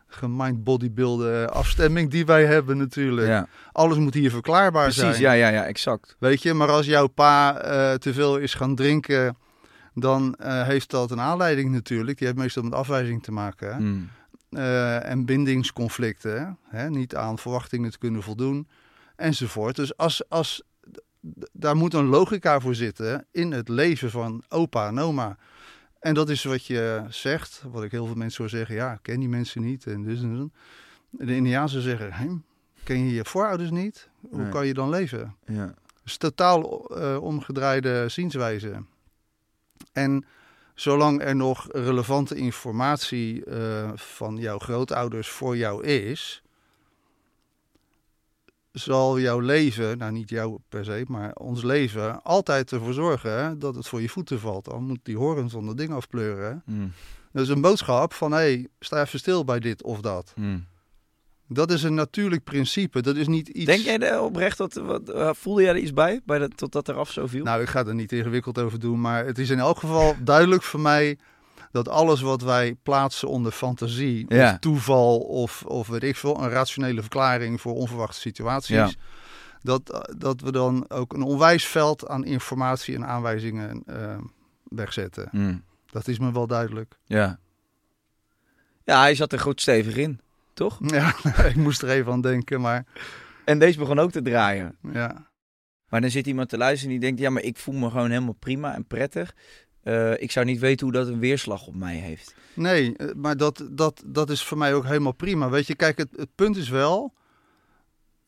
gemind-bodybuilde afstemming die wij hebben natuurlijk. Ja, Alles moet hier verklaarbaar zijn. precies. Ja, ja, ja, exact. Weet je, maar als jouw pa eh, te veel is gaan drinken, dan eh, heeft dat een aanleiding natuurlijk. Die heeft meestal met afwijzing te maken. hè. Eh, en bindingsconflicten, hè, niet aan verwachtingen te kunnen voldoen, enzovoort. Dus als, als, daar moet een logica voor zitten in het leven van opa en oma. En dat is wat je zegt, wat ik heel veel mensen hoor zeggen, ja, ik ken die mensen niet en dus en zo. De Indiaanse zeggen, "Hè, ken je je voorouders niet? Hoe Nee. kan je dan leven? Ja. Dus totaal eh, omgedraaide zienswijze. En zolang er nog relevante informatie eh, van jouw grootouders voor jou is, zal jouw leven, nou niet jou per se, maar ons leven, altijd ervoor zorgen dat het voor je voeten valt. Dan moet die horen van dat ding afpleuren. Mhm. Dat is een boodschap van, hé, hey, sta even stil bij dit of dat. Mhm. Dat is een natuurlijk principe. Dat is niet iets... Denk jij er oprecht dat, wat, eh, voelde jij er iets bij, bij dat, totdat er af zo viel? Nou, ik ga er niet ingewikkeld over doen, maar het is in elk geval duidelijk voor mij dat alles wat wij plaatsen onder fantasie, Ja. of toeval of, of weet ik veel, een rationele verklaring voor onverwachte situaties, Ja. dat, dat we dan ook een onwijs veld aan informatie en aanwijzingen eh, wegzetten. Mhm. Dat is me wel duidelijk. Ja. Ja, hij zat er goed stevig in, toch? [LAUGHS] Ja, [LAUGHS] ik moest er even aan denken, maar En deze begon ook te draaien. ja. Maar dan zit iemand te luisteren en die denkt, ja, maar ik voel me gewoon helemaal prima en prettig. Eh, ik zou niet weten hoe dat een weerslag op mij heeft. Nee, eh, maar dat, dat, dat is voor mij ook helemaal prima. Weet je, kijk, het, het punt is wel,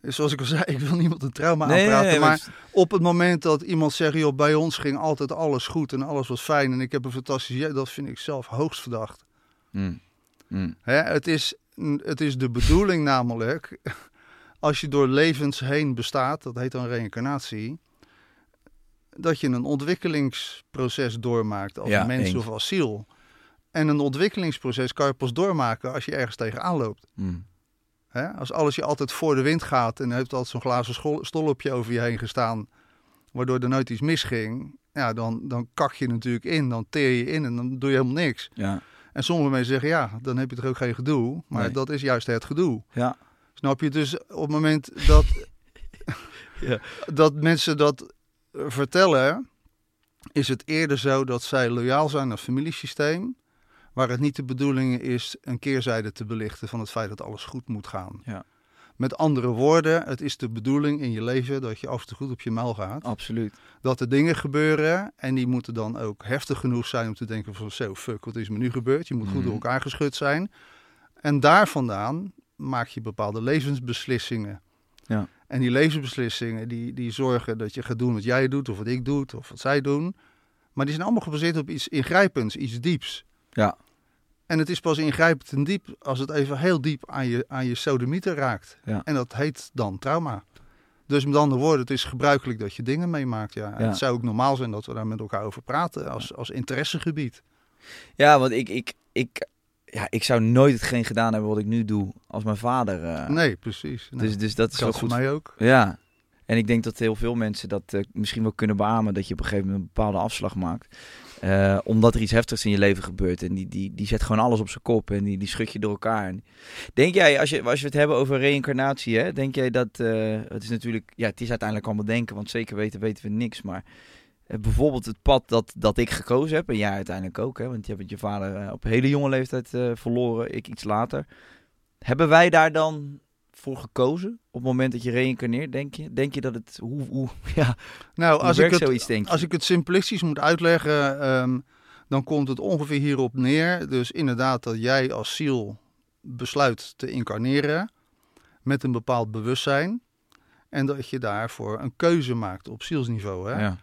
zoals ik al zei, [LAUGHS] ik wil niemand een trauma aanpraten, maar op het moment dat iemand zegt, joh, bij ons ging altijd alles goed en alles was fijn en ik heb een fantastisch, ja, dat vind ik zelf hoogst verdacht. Mm. Mm. Hè, het, is, het is de bedoeling namelijk, [LAUGHS] als je door levens heen bestaat, dat heet dan reïncarnatie, dat je een ontwikkelingsproces doormaakt als Ja, mens eens. of als ziel. En een ontwikkelingsproces kan je pas doormaken als je ergens tegenaan loopt. Mm. Hè? Als alles je altijd voor de wind gaat en er heeft altijd zo'n glazen stol op je over je heen gestaan. waardoor er nooit iets misging, ja, dan, dan kak je natuurlijk in, dan teer je in en dan doe je helemaal niks. Ja. En sommige mensen zeggen, ja, dan heb je toch ook geen gedoe. Maar Nee. dat is juist het gedoe. Ja. Snap je? Dus op het moment dat, [LAUGHS] Ja. dat mensen dat vertellen, is het eerder zo dat zij loyaal zijn aan het familiesysteem. Waar het niet de bedoeling is een keerzijde te belichten van het feit dat alles goed moet gaan. Ja. Met andere woorden, het is de bedoeling in je leven dat je af en toe goed op je muil gaat. Absoluut. Dat er dingen gebeuren en die moeten dan ook heftig genoeg zijn om te denken van zo, fuck, wat is me nu gebeurd? Je moet goed Mhm. door elkaar geschud zijn. En daar vandaan maak je bepaalde levensbeslissingen. Ja. En die levensbeslissingen die, die zorgen dat je gaat doen wat jij doet of wat ik doe of wat zij doen. Maar die zijn allemaal gebaseerd op iets ingrijpends, iets dieps. Ja. En het is pas ingrijpend en diep als het even heel diep aan je, aan je raakt. Ja. En dat heet dan trauma. Dus met andere woorden, het is gebruikelijk dat je dingen meemaakt. Ja. En Ja. Het zou ook normaal zijn dat we daar met elkaar over praten als, als interessegebied. Ja, want ik, ik, ik, ja, ik zou nooit hetgeen gedaan hebben wat ik nu doe als mijn vader. eh. nee, precies. Dus, dus dat is wel geldt voor goed. mij ook. Ja. En ik denk dat heel veel mensen dat eh, misschien wel kunnen beamen. Dat je op een gegeven moment een bepaalde afslag maakt. Eh, omdat er iets heftigs in je leven gebeurt. En die, die, die zet gewoon alles op zijn kop. En die, die schud je door elkaar. En denk jij, als, je, als we het hebben over reïncarnatie. Hè, denk jij dat. het is natuurlijk. Ja, het is uiteindelijk allemaal denken. Want zeker weten weten we niks. Maar bijvoorbeeld het pad dat, dat ik gekozen heb. En jij uiteindelijk ook. Hè, want je hebt je vader eh, op hele jonge leeftijd eh, verloren. Ik iets later. Hebben wij daar dan voor gekozen? Op het moment dat je reïncarneert, denk je? Denk je dat het... Hoe, hoe, [LAUGHS] ja, Nou, hoe als ik, het, zoiets, denk je? als ik het simplistisch moet uitleggen, ehm, dan komt het ongeveer hierop neer. Dus inderdaad dat jij als ziel besluit te incarneren met een bepaald bewustzijn. En dat je daarvoor een keuze maakt op zielsniveau. Hè? Ja.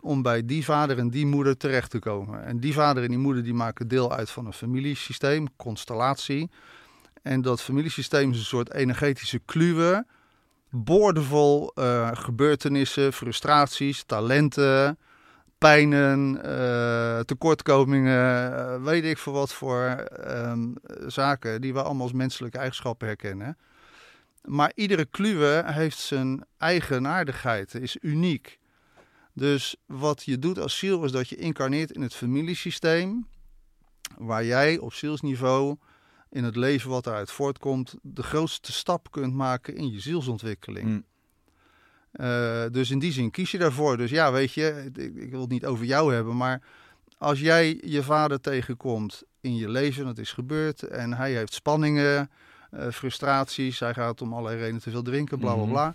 Om bij die vader en die moeder terecht te komen. En die vader en die moeder die maken deel uit van een familiesysteem, constellatie. En dat familiesysteem is een soort energetische kluwe, boordevol eh, gebeurtenissen, frustraties, talenten, pijnen, eh, tekortkomingen, eh, weet ik veel wat voor ehm, zaken die we allemaal als menselijke eigenschappen herkennen. Maar iedere kluwe heeft zijn eigenaardigheid, is uniek. Dus wat je doet als ziel is dat je incarneert in het familiesysteem, waar jij op zielsniveau in het leven wat eruit voortkomt, de grootste stap kunt maken in je zielsontwikkeling. Mm. Eh, dus in die zin kies je daarvoor. Dus ja, weet je, ik, ik wil het niet over jou hebben, maar als jij je vader tegenkomt in je leven, dat is gebeurd, en hij heeft spanningen, eh, frustraties, hij gaat om allerlei redenen te veel drinken, bla bla Mhm. bla.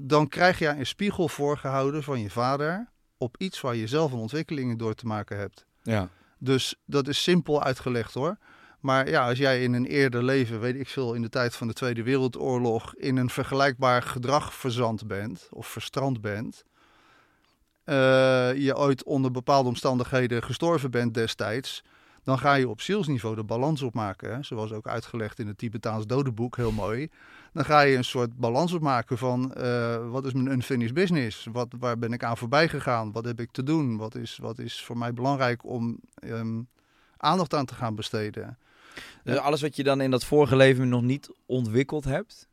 Dan krijg je een spiegel voorgehouden van je vader op iets waar je zelf een ontwikkeling door te maken hebt. Ja. Dus dat is simpel uitgelegd hoor. Maar ja, als jij in een eerder leven, weet ik veel, in de tijd van de Tweede Wereldoorlog, in een vergelijkbaar gedrag verzand bent of verstrand bent, eh, je ooit onder bepaalde omstandigheden gestorven bent destijds, dan ga je op zielsniveau de balans opmaken. Hè? Zoals ook uitgelegd in het Tibetaans dodenboek, heel mooi. Dan ga je een soort balans opmaken van eh, wat is mijn unfinished business? Wat, waar ben ik aan voorbij gegaan? Wat heb ik te doen? Wat is, wat is voor mij belangrijk om ehm, aandacht aan te gaan besteden? Dus alles wat je dan in dat vorige leven nog niet ontwikkeld hebt,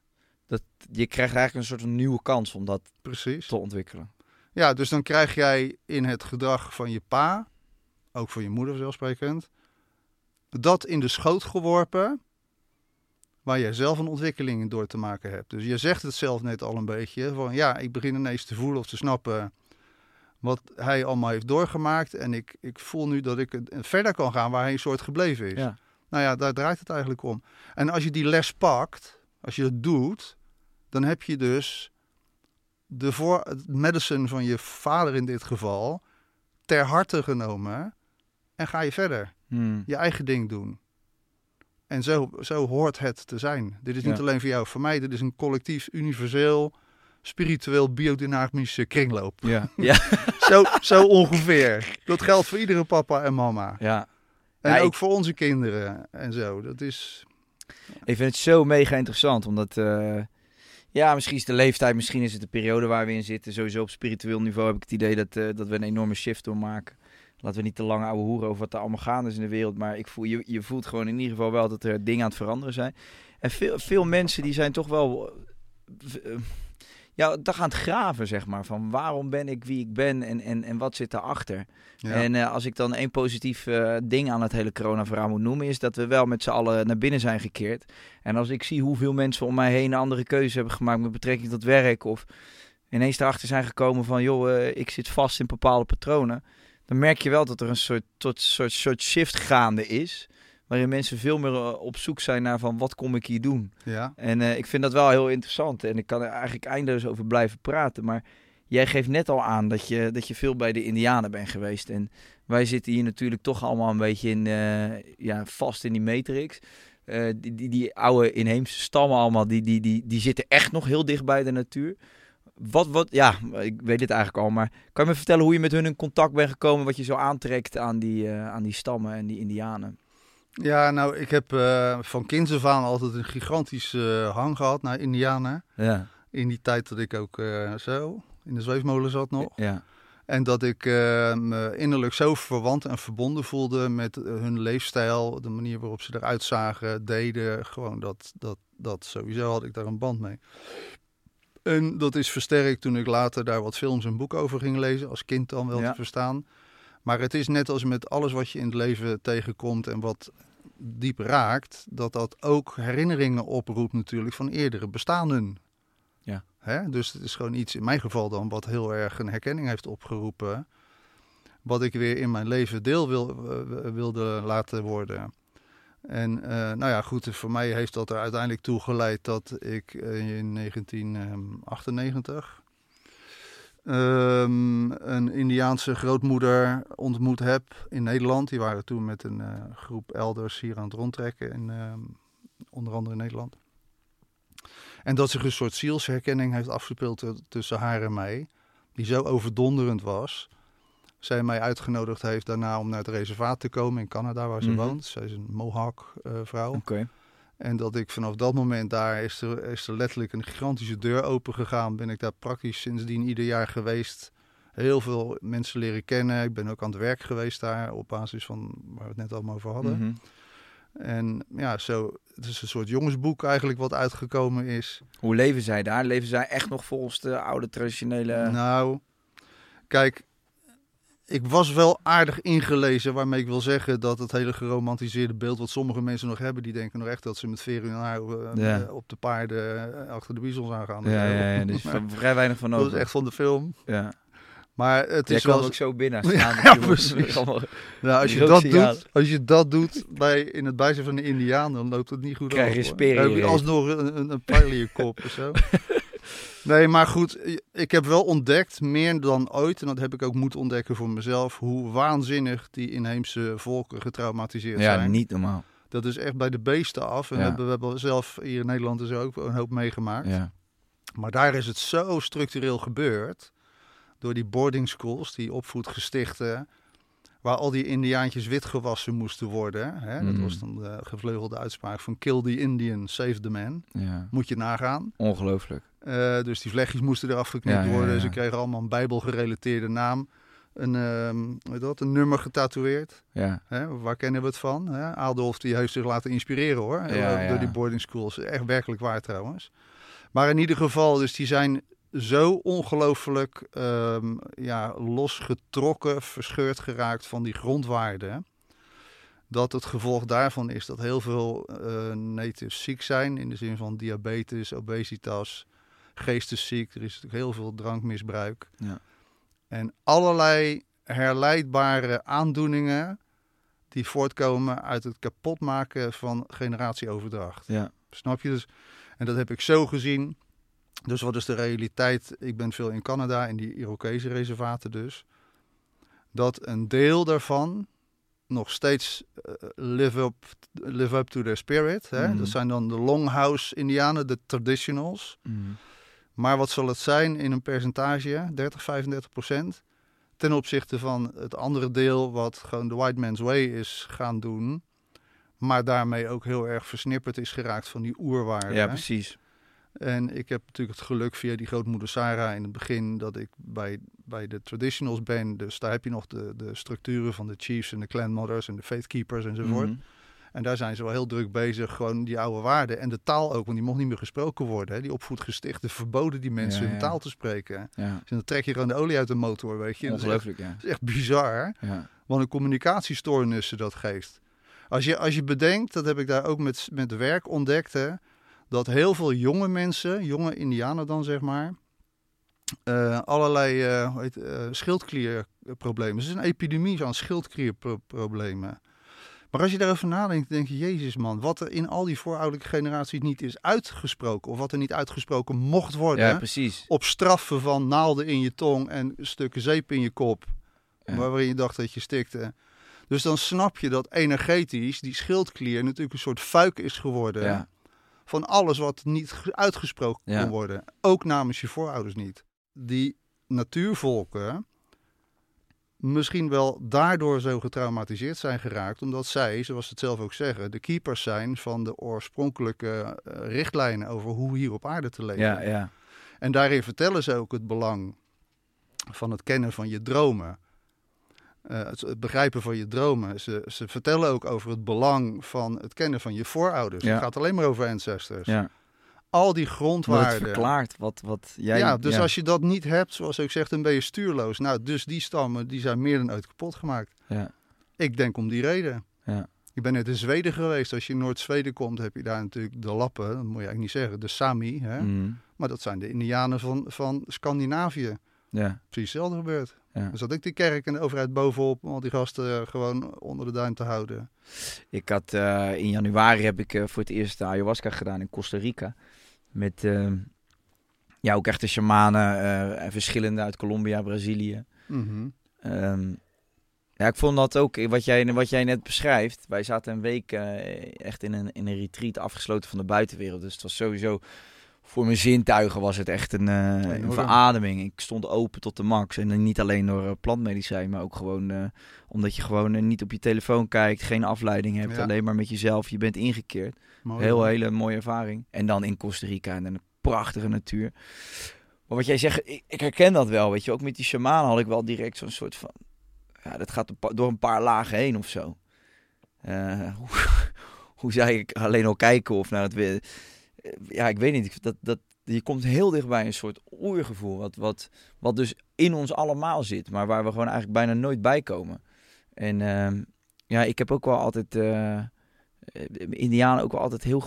dat, je krijgt eigenlijk een soort van nieuwe kans om dat Precies. te ontwikkelen. Ja, dus dan krijg jij in het gedrag van je pa, ook van je moeder vanzelfsprekend, dat in de schoot geworpen waar jij zelf een ontwikkeling in door te maken hebt. Dus je zegt het zelf net al een beetje, van ja, ik begin ineens te voelen of te snappen wat hij allemaal heeft doorgemaakt en ik, ik voel nu dat ik verder kan gaan waar hij een soort gebleven is. Ja. Nou ja, daar draait het eigenlijk om. En als je die les pakt, als je dat doet, dan heb je dus de voor, het medicine van je vader in dit geval ter harte genomen en ga je verder. Hmm. Je eigen ding doen. En zo, zo hoort het te zijn. Dit is niet alleen voor jou of voor mij. Dit is een collectief, universeel, spiritueel, biodynamische kringloop. Ja. [LAUGHS] ja. Zo, zo ongeveer. Dat geldt voor iedere papa en mama. ja. En Ja, ook ik- voor onze kinderen en zo. Dat is... Ik vind het zo mega interessant, omdat... eh, ja, misschien is de leeftijd, misschien is het de periode waar we in zitten. Sowieso op spiritueel niveau heb ik het idee dat, eh, dat we een enorme shift doormaken. Laten we niet te lang ouwe hoeren over wat er allemaal gaande is in de wereld. Maar ik voel, je, je voelt gewoon in ieder geval wel dat er dingen aan het veranderen zijn. En veel, veel mensen die zijn toch wel... eh, ja, dan gaan het graven, zeg maar. Van waarom ben ik wie ik ben en, en, en wat zit daarachter? Ja. En eh, als ik dan één positief eh, ding aan het hele corona-verhaal moet noemen, is dat we wel met z'n allen naar binnen zijn gekeerd. En als ik zie hoeveel mensen om mij heen een andere keuze hebben gemaakt met betrekking tot werk, of ineens erachter zijn gekomen van, joh, eh, ik zit vast in bepaalde patronen, dan merk je wel dat er een soort, tot, soort, soort shift gaande is. Waarin mensen veel meer eh, op zoek zijn naar van wat kom ik hier doen. ja. En eh, ik vind dat wel heel interessant. En ik kan er eigenlijk eindeloos over blijven praten. Maar jij geeft net al aan dat je, dat je veel bij de Indianen bent geweest. En wij zitten hier natuurlijk toch allemaal een beetje in, eh, ja, vast in die matrix. Die, die, die oude inheemse stammen allemaal, die, die, die, die zitten echt nog heel dicht bij de natuur. Wat, wat, ja, ik weet het eigenlijk al, maar kan je me vertellen hoe je met hun in contact bent gekomen, wat je zo aantrekt aan die, eh, aan die stammen en die indianen? Ja, nou, ik heb eh, van kinds af aan altijd een gigantische eh, hang gehad naar Indianen. Ja, In die tijd dat ik ook zo in de zweefmolen zat nog. ja, En dat ik me innerlijk zo verwant en verbonden voelde met hun leefstijl, de manier waarop ze eruit zagen, deden. Gewoon dat, dat, dat sowieso had ik daar een band mee. En dat is versterkt toen ik later daar wat films en boeken over ging lezen, als kind dan wel Ja. te verstaan. Maar het is net als met alles wat je in het leven tegenkomt en wat diep raakt, dat dat ook herinneringen oproept natuurlijk van eerdere bestaanden. Ja. Hè? Dus het is gewoon iets, in mijn geval dan, wat heel erg een herkenning heeft opgeroepen. Wat ik weer in mijn leven deel wil, eh, wilde laten worden. En eh, nou ja, goed, voor mij heeft dat er uiteindelijk toe geleid dat ik eh, in 1998 ehm, een Indiaanse grootmoeder ontmoet heb in Nederland. Die waren toen met een eh, groep elders hier aan het rondtrekken, in, ehm, onder andere in Nederland. En dat zich een soort zielsherkenning heeft afgespeeld tussen haar en mij, die zo overdonderend was. Zij mij uitgenodigd heeft daarna om naar het reservaat te komen in Canada, waar ze Mhm. woont. Zij is een Mohawk-vrouw. oké. En dat ik vanaf dat moment daar is er, is er letterlijk een gigantische deur open gegaan. Ben ik daar praktisch sindsdien ieder jaar geweest. Heel veel mensen leren kennen. Ik ben ook aan het werk geweest daar op basis van waar we het net allemaal over hadden. Mhm. En ja, zo, het is een soort jongensboek eigenlijk wat uitgekomen is. Hoe leven zij daar? Leven zij echt nog volgens de oude traditionele... Nou, kijk, ik was wel aardig ingelezen, waarmee ik wil zeggen dat het hele geromantiseerde beeld wat sommige mensen nog hebben, die denken nog echt dat ze met veren in hun haar eh, Ja. eh, op de paarden eh, achter de bizons aangaan. ja, ja, ja, [LAUGHS] dus vrij weinig van dat over. is echt van de film. Ja. Maar het Jij is wel... ook zo binnen. [LAUGHS] Staan, ja, precies. [LAUGHS] Nou, als, je dat doet, als je dat doet bij, in het bijzijn van de Indiaan, dan loopt het niet goed Krijg je speren alsnog een, een, een pijl in je kop of zo. Nee, maar goed, ik heb wel ontdekt, meer dan ooit, en dat heb ik ook moeten ontdekken voor mezelf, hoe waanzinnig die inheemse volken getraumatiseerd Ja, zijn. niet normaal. Dat is echt bij de beesten af. En Ja. we, hebben, we hebben zelf hier in Nederland dus ook een hoop meegemaakt. Ja. Maar daar is het zo structureel gebeurd. Door die boarding schools, die opvoedgestichten. Waar al die indiaantjes witgewassen moesten worden. Hè? Dat Mm. was dan de gevleugelde uitspraak van kill the Indian, save the man. ja. Moet je nagaan. Ongelooflijk. Eh, dus die vlechtjes moesten eraf geknipt Ja, worden. ja. Ze kregen allemaal een bijbelgerelateerde naam. Een, ehm, hoe heet dat, een nummer getatoeëerd. Ja. Hè? Waar kennen we het van? Hè? Adolf die heeft zich laten inspireren hoor. Eh. Door die boarding schools. Echt werkelijk waar trouwens. Maar in ieder geval, dus die zijn zo ongelooflijk ehm, ja, losgetrokken, verscheurd geraakt van die grondwaarden. Dat het gevolg daarvan is dat heel veel eh, natives ziek zijn. In de zin van diabetes, obesitas, geestesziek. Er is natuurlijk heel veel drankmisbruik. Ja. En allerlei herleidbare aandoeningen die voortkomen uit het kapotmaken van generatieoverdracht. Ja. Snap je? Dus, en dat heb ik zo gezien. Dus wat is de realiteit? Ik ben veel in Canada, in die Irokese reservaten dus. Dat een deel daarvan nog steeds eh, live, up, live up to their spirit. Hè? Mhm. Dat zijn dan de longhouse indianen, de traditionals. Mm. Maar wat zal het zijn in een percentage? 30, 35 procent. Ten opzichte van het andere deel wat gewoon de white man's way is gaan doen. Maar daarmee ook heel erg versnipperd is geraakt van die oerwaarden. Ja, precies. En ik heb natuurlijk het geluk via die grootmoeder Sarah in het begin dat ik bij, bij de traditionals ben. Dus daar heb je nog de, de structuren van de chiefs en de clan mothers en de faith keepers enzovoort. Mhm. En daar zijn ze wel heel druk bezig, gewoon die oude waarden. En de taal ook, want die mocht niet meer gesproken worden. Hè. Die opvoedgestichten verboden die mensen Ja, hun taal te spreken. Dus dan trek je gewoon de olie uit de motor, weet je. Dat is echt- ja. Dat is echt bizar. Wat een communicatiestoornissen dat geeft. Als je, als je bedenkt, dat heb ik daar ook met, met werk ontdekt, hè, dat heel veel jonge mensen, jonge Indianen dan zeg maar, eh, allerlei eh, hoe heet, eh, schildklierproblemen. Het is een epidemie aan schildklierproblemen. Maar als je daarover nadenkt, denk je, jezus man, wat er in al die voorouderlijke generaties niet is uitgesproken, of wat er niet uitgesproken mocht worden, ja, precies. op straffen van naalden in je tong en stukken zeep in je kop, Ja. waarin je dacht dat je stikte. Dus dan snap je dat energetisch die schildklier natuurlijk een soort fuik is geworden Ja. van alles wat niet ge- uitgesproken kon worden. Ook namens je voorouders niet. Die natuurvolken misschien wel daardoor zo getraumatiseerd zijn geraakt, omdat zij, zoals ze het zelf ook zeggen, de keepers zijn van de oorspronkelijke eh, richtlijnen over hoe hier op aarde te leven. Ja, ja. En daarin vertellen ze ook het belang van het kennen van je dromen. Eh, het, het begrijpen van je dromen. Ze, ze vertellen ook over het belang van het kennen van je voorouders. Ja. Het gaat alleen maar over ancestors. ja. Al die grondwaarden. verklaart wat, wat jij... ja, dus ja. als je dat niet hebt, zoals ik zeg, dan ben je stuurloos. Nou, dus die stammen die zijn meer dan ooit kapot gemaakt. Ja, Ik denk om die reden. ja. Ik ben net in Zweden geweest. Als je in Noord-Zweden komt, heb je daar natuurlijk de Lappen. Dat moet je eigenlijk niet zeggen. De Sami. Hè? Mhm. Maar dat zijn de Indianen van, van Scandinavië. ja. Precies hetzelfde gebeurt. Ja. Er zat ook die kerk en de overheid bovenop om al die gasten eh, gewoon onder de duim te houden. Ik had eh, in januari heb ik eh, voor het eerst de ayahuasca gedaan in Costa Rica. Met eh, ja, ook echte shamanen, eh, en verschillende uit Colombia, Brazilië. Mhm. Ehm, ja, ik vond dat ook, wat jij, wat jij net beschrijft. Wij zaten een week eh, echt in een, in een retreat afgesloten van de buitenwereld. Dus het was sowieso, voor mijn zintuigen was het echt een, eh, een verademing. Ik stond open tot de max. En niet alleen door eh, plantmedicijn, maar ook gewoon eh, omdat je gewoon niet op je telefoon kijkt. Geen afleiding hebt, Ja. alleen maar met jezelf. Je bent ingekeerd. Mooi. Heel hele mooie ervaring. En dan in Costa Rica en een prachtige natuur. Maar wat jij zegt, ik, ik herken dat wel. Weet je, ook met die shamanen had ik wel direct zo'n soort van. Ja, dat gaat door een paar lagen heen of zo. [LAUGHS] Hoe, hoe zou ik alleen al kijken of naar het weer. Ja, ik weet niet. Dat, dat, je komt heel dichtbij een soort oergevoel. Wat, wat, wat dus in ons allemaal zit. Maar waar we gewoon eigenlijk bijna nooit bij komen. En ehm, ja, ik heb ook wel altijd. eh, eh, Indianen ook wel altijd heel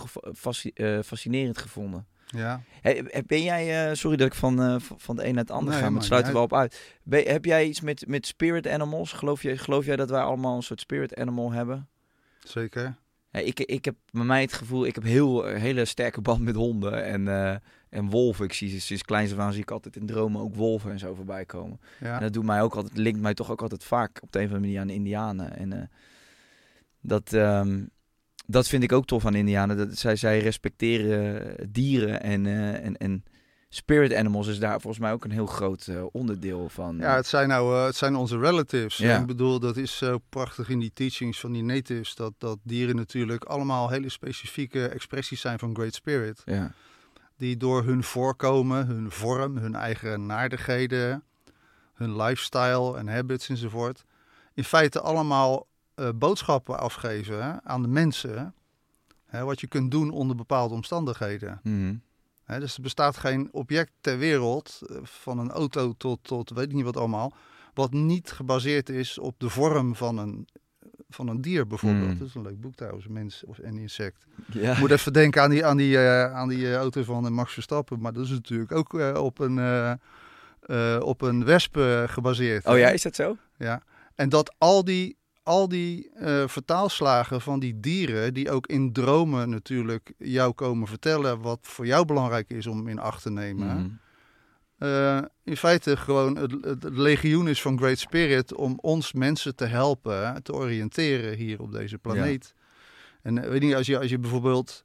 eh, fascinerend gevonden. Ja. Hey, ben jij, sorry dat ik van, van- de een naar het ander Nee, ga, maar het sluit er wel op uit. Ben, heb jij iets met, met spirit animals? Geloof, je, geloof jij dat wij allemaal een soort spirit animal hebben? Zeker. Ik, ik heb bij mij het gevoel, ik heb heel een hele sterke band met honden en, eh, en wolven. Ik zie sinds kleins af aan zie ik altijd in dromen ook wolven en zo voorbij komen. Ja. En dat doet mij ook altijd, linkt mij toch ook altijd vaak op de een of andere manier aan Indianen. En eh, dat, ehm, dat vind ik ook tof aan Indianen. Dat zij, zij respecteren dieren en, eh, en, en spirit animals is daar volgens mij ook een heel groot eh, onderdeel van. Ja, het zijn, nou, eh, het zijn onze relatives. Ja. Ik bedoel, dat is zo prachtig in die teachings van die natives. Dat, dat dieren natuurlijk allemaal hele specifieke expressies zijn van Great Spirit. ja. Die door hun voorkomen, hun vorm, hun eigen naardigheden, hun lifestyle en habits enzovoort. In feite allemaal eh, boodschappen afgeven aan de mensen. Hè, wat je kunt doen onder bepaalde omstandigheden. Mhm. Dus er bestaat geen object ter wereld, eh, van een auto tot, tot weet ik niet wat allemaal, wat niet gebaseerd is op de vorm van een, van een dier bijvoorbeeld. Mm. Dat is een leuk boek trouwens, mens of en insect. ja. Moet even denken aan die, aan die, eh, aan die eh, auto van Max Verstappen, maar dat is natuurlijk ook op een, eh, op een wesp gebaseerd. Oh ja, is dat zo? Ja, en dat al die, al die eh, vertaalslagen van die dieren, die ook in dromen natuurlijk jou komen vertellen wat voor jou belangrijk is om in acht te nemen. Mhm. eh, in feite gewoon het, het legioen is van Great Spirit om ons mensen te helpen te oriënteren hier op deze planeet. En eh, weet niet, als je, als je bijvoorbeeld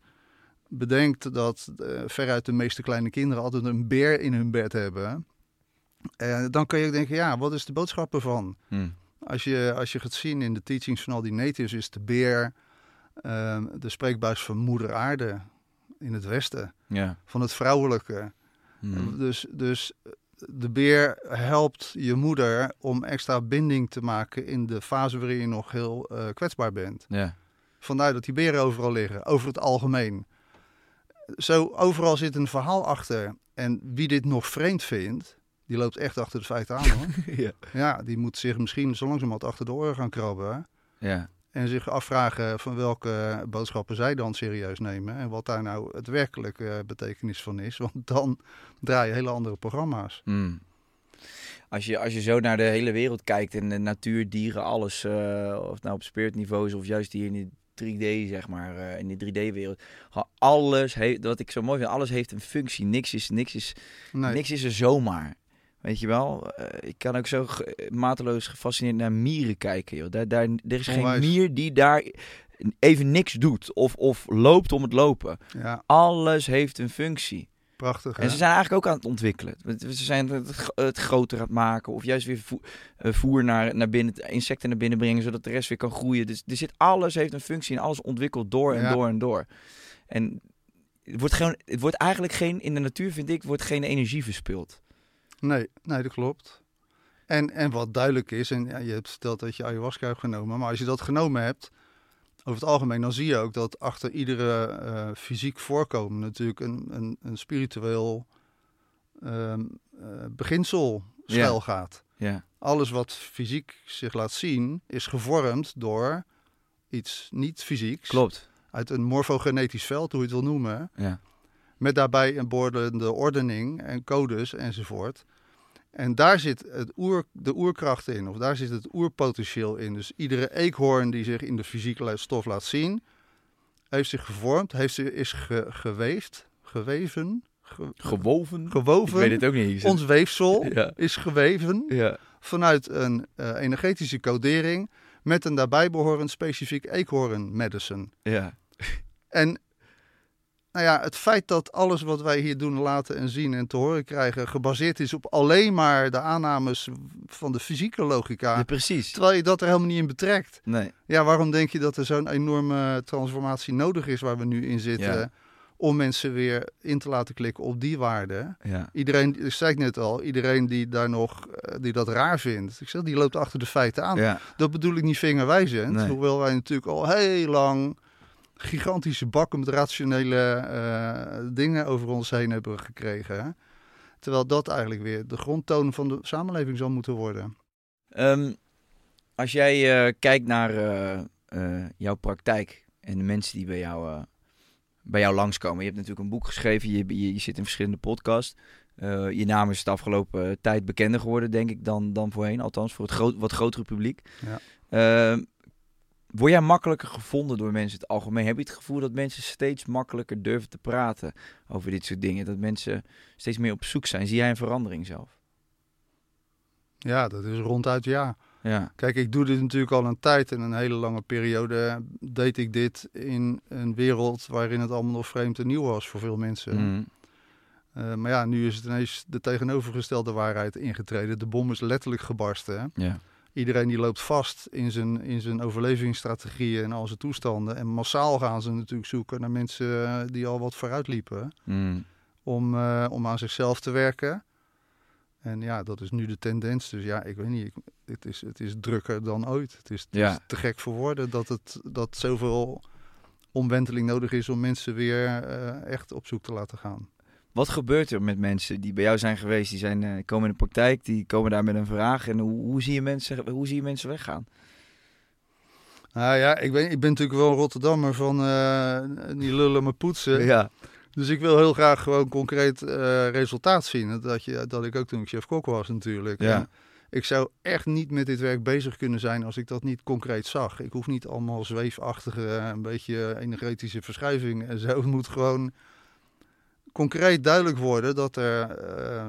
bedenkt dat veruit de meeste kleine kinderen altijd een beer in hun bed hebben. dan kan je ook denken, ja, wat is de boodschap ervan? Mhm. Als je, als je gaat zien in de teachings van al die natives, is de beer ehm, de spreekbuis van moeder aarde in het westen, Ja. van het vrouwelijke. Mhm. Dus, dus de beer helpt je moeder om extra binding te maken in de fase waarin je nog heel eh, kwetsbaar bent. Ja. Vandaar dat die beren overal liggen, over het algemeen. Zo, overal zit een verhaal achter. En wie dit nog vreemd vindt, die loopt echt achter de feiten aan hoor. [LAUGHS] ja. ja, die moet zich misschien zo langzamerhand achter de oren gaan krabben. Ja. En zich afvragen van welke boodschappen zij dan serieus nemen. En wat daar nou het werkelijke betekenis van is. Want dan draai je hele andere programma's. Mm. Als, je, als je zo naar de hele wereld kijkt en de natuur, dieren, alles. eh, of het nou op spiritniveau is of juist hier in die 3D, zeg maar. eh, in die 3D-wereld. Alles heeft, wat ik zo mooi vind, alles heeft een functie. Niks is, niks is, Nee, niks is er zomaar. Weet je wel? Eh, ik kan ook zo mateloos gefascineerd naar mieren kijken. Joh. Daar, daar, er is geen mier die daar even niks doet. Of, of loopt om het lopen. ja, Alles heeft een functie. prachtig. En hè? ze zijn eigenlijk ook aan het ontwikkelen. Ze zijn het, het groter aan het maken. Of juist weer voer, eh, voer naar, naar binnen, insecten naar binnen brengen. Zodat de rest weer kan groeien. Dus er zit, alles heeft een functie en alles ontwikkelt door en Ja. door en door. En het wordt, gewoon, het wordt eigenlijk geen, in de natuur vind ik, wordt geen energie verspild. Nee, nee, dat klopt. En, en wat duidelijk is, en ja, je hebt verteld dat je ayahuasca hebt genomen, maar als je dat genomen hebt, over het algemeen, dan zie je ook dat achter iedere eh, fysiek voorkomen natuurlijk een, een, een spiritueel ehm, eh, beginsel schuil gaat. Ja, Alles wat fysiek zich laat zien, is gevormd door iets niet fysieks. klopt. Uit een morfogenetisch veld, hoe je het wil noemen. Ja. Met daarbij een behoorlijke ordening en codes enzovoort. En daar zit het oer, de oerkracht in, of daar zit het oerpotentieel in. Dus iedere eekhoorn die zich in de fysieke stof laat zien, heeft zich gevormd, heeft is ge- geweefd, geweven, ge- Gewoven? gewoven. Ik weet het ook niet. Ons weefsel [LAUGHS] Ja. is geweven Ja. vanuit een eh, energetische codering met een daarbij behorend specifiek eekhoorn medicine. Ja. En nou ja, het feit dat alles wat wij hier doen, laten en zien en te horen krijgen, gebaseerd is op alleen maar de aannames van de fysieke logica. ja, precies. Terwijl je dat er helemaal niet in betrekt. Nee. Ja, waarom denk je dat er zo'n enorme transformatie nodig is waar we nu in zitten? Ja. Om mensen weer in te laten klikken op die waarden. Ja. Iedereen, ik zei net al, iedereen die daar nog, eh, die dat raar vindt. Ik zeg, die loopt achter de feiten aan. Ja. Dat bedoel ik niet vingerwijzend. Nee. Hoewel wij natuurlijk al heel lang gigantische bakken met rationele eh, dingen over ons heen hebben gekregen. Terwijl dat eigenlijk weer de grondtoon van de samenleving zal moeten worden. Ehm, als jij eh, kijkt naar eh, jouw praktijk en de mensen die bij jou, bij jou langskomen. Je hebt natuurlijk een boek geschreven, je, je, je zit in verschillende podcasts. Je naam is de afgelopen tijd bekender geworden, denk ik, dan, dan voorheen. Althans, voor het groot, wat grotere publiek. Ja. Word jij makkelijker gevonden door mensen in het algemeen? Heb je het gevoel dat mensen steeds makkelijker durven te praten over dit soort dingen? Dat mensen steeds meer op zoek zijn? Zie jij een verandering zelf? Ja, dat is ronduit ja. Ja. Kijk, ik doe dit natuurlijk al een tijd. En een hele lange periode deed ik dit in een wereld waarin het allemaal nog vreemd en nieuw was voor veel mensen. Mhm. Eh, maar ja, nu is het ineens de tegenovergestelde waarheid ingetreden. De bom is letterlijk gebarsten. ja. Iedereen die loopt vast in zijn, in zijn overlevingsstrategieën en al zijn toestanden. En massaal gaan ze natuurlijk zoeken naar mensen eh, die al wat vooruit liepen. Mhm. Om, eh, om aan zichzelf te werken. En ja, dat is nu de tendens. Dus ja, ik weet niet. Ik, het, is, het is drukker dan ooit. Het is, het Ja. is te gek voor woorden dat, het, dat zoveel omwenteling nodig is om mensen weer eh, echt op zoek te laten gaan. Wat gebeurt er met mensen die bij jou zijn geweest? Die zijn, eh, komen in de praktijk, die komen daar met een vraag. En hoe, hoe, zie, je mensen, hoe zie je mensen weggaan? Nou ja, ik ben, ik ben natuurlijk wel een Rotterdammer van eh niet lullen maar poetsen. Ja, Dus ik wil heel graag gewoon concreet eh, resultaat zien. Dat, je, dat ik ook toen ik chef-kok was natuurlijk. Ja. En ik zou echt niet met dit werk bezig kunnen zijn als ik dat niet concreet zag. Ik hoef niet allemaal zweefachtige, een beetje energetische verschuivingen en zo. Het moet gewoon concreet duidelijk worden dat er eh,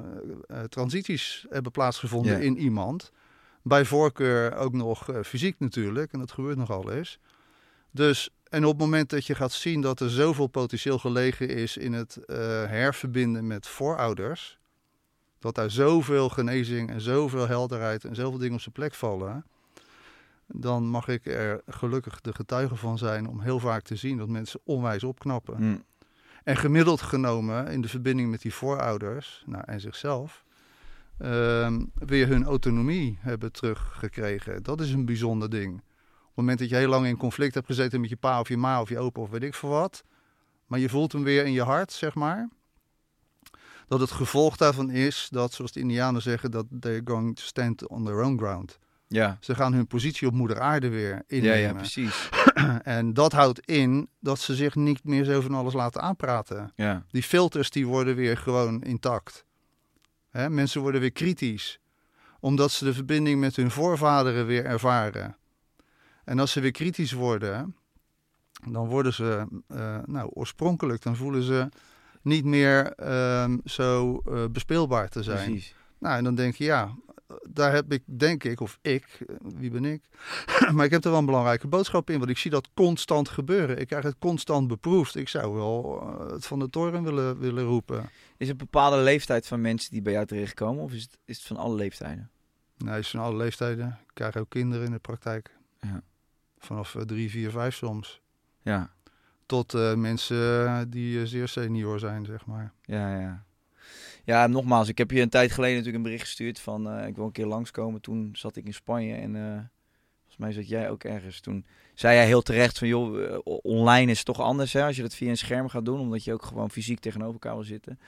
eh, transities hebben plaatsgevonden Ja. in iemand. Bij voorkeur ook nog eh, fysiek natuurlijk, en dat gebeurt nogal eens. Dus, en op het moment dat je gaat zien dat er zoveel potentieel gelegen is in het eh, herverbinden met voorouders, dat daar zoveel genezing en zoveel helderheid en zoveel dingen op zijn plek vallen, dan mag ik er gelukkig de getuige van zijn om heel vaak te zien dat mensen onwijs opknappen. Hm. En gemiddeld genomen in de verbinding met die voorouders nou, en zichzelf, ehm, weer hun autonomie hebben teruggekregen. Dat is een bijzonder ding. het moment dat je heel lang in conflict hebt gezeten met je pa of je ma of je opa of weet ik veel wat. Maar je voelt hem weer in je hart, zeg maar. Dat het gevolg daarvan is dat, zoals de Indianen zeggen, dat they're going to stand on their own ground. Ja. Ze gaan hun positie op moeder aarde weer Ja, innemen. ja, precies. [CLEARS THROAT] en dat houdt in dat ze zich niet meer zo van alles laten aanpraten. Ja. Die filters die worden weer gewoon intact. Hè, mensen worden weer kritisch. Omdat ze de verbinding met hun voorvaderen weer ervaren. En als ze weer kritisch worden, dan worden ze eh, nou, oorspronkelijk, dan voelen ze niet meer ehm, zo eh, bespeelbaar te zijn. Precies. Nou, en dan denk je, ja, daar heb ik, denk ik, of ik, eh, wie ben ik? [CLEARS THROAT] maar ik heb er wel een belangrijke boodschap in, want ik zie dat constant gebeuren. Ik krijg het constant beproefd. Ik zou wel eh, het van de toren willen, willen roepen. Is er een bepaalde leeftijd van mensen die bij jou terechtkomen? Of is het, is het van alle leeftijden? Nee, het is van alle leeftijden. Ik krijg ook kinderen in de praktijk. Ja. Vanaf eh, drie, vier, vijf soms. Ja. Tot mensen die zeer senior zijn, zeg maar. Ja, ja. Ja, nogmaals, ik heb je een tijd geleden natuurlijk een bericht gestuurd van eh, ik wil een keer langskomen. Toen zat ik in Spanje en eh, volgens mij zat jij ook ergens. Toen zei jij heel terecht van joh, eh, online is toch anders hè, als je dat via een scherm gaat doen. Omdat je ook gewoon fysiek tegenover elkaar wil zitten.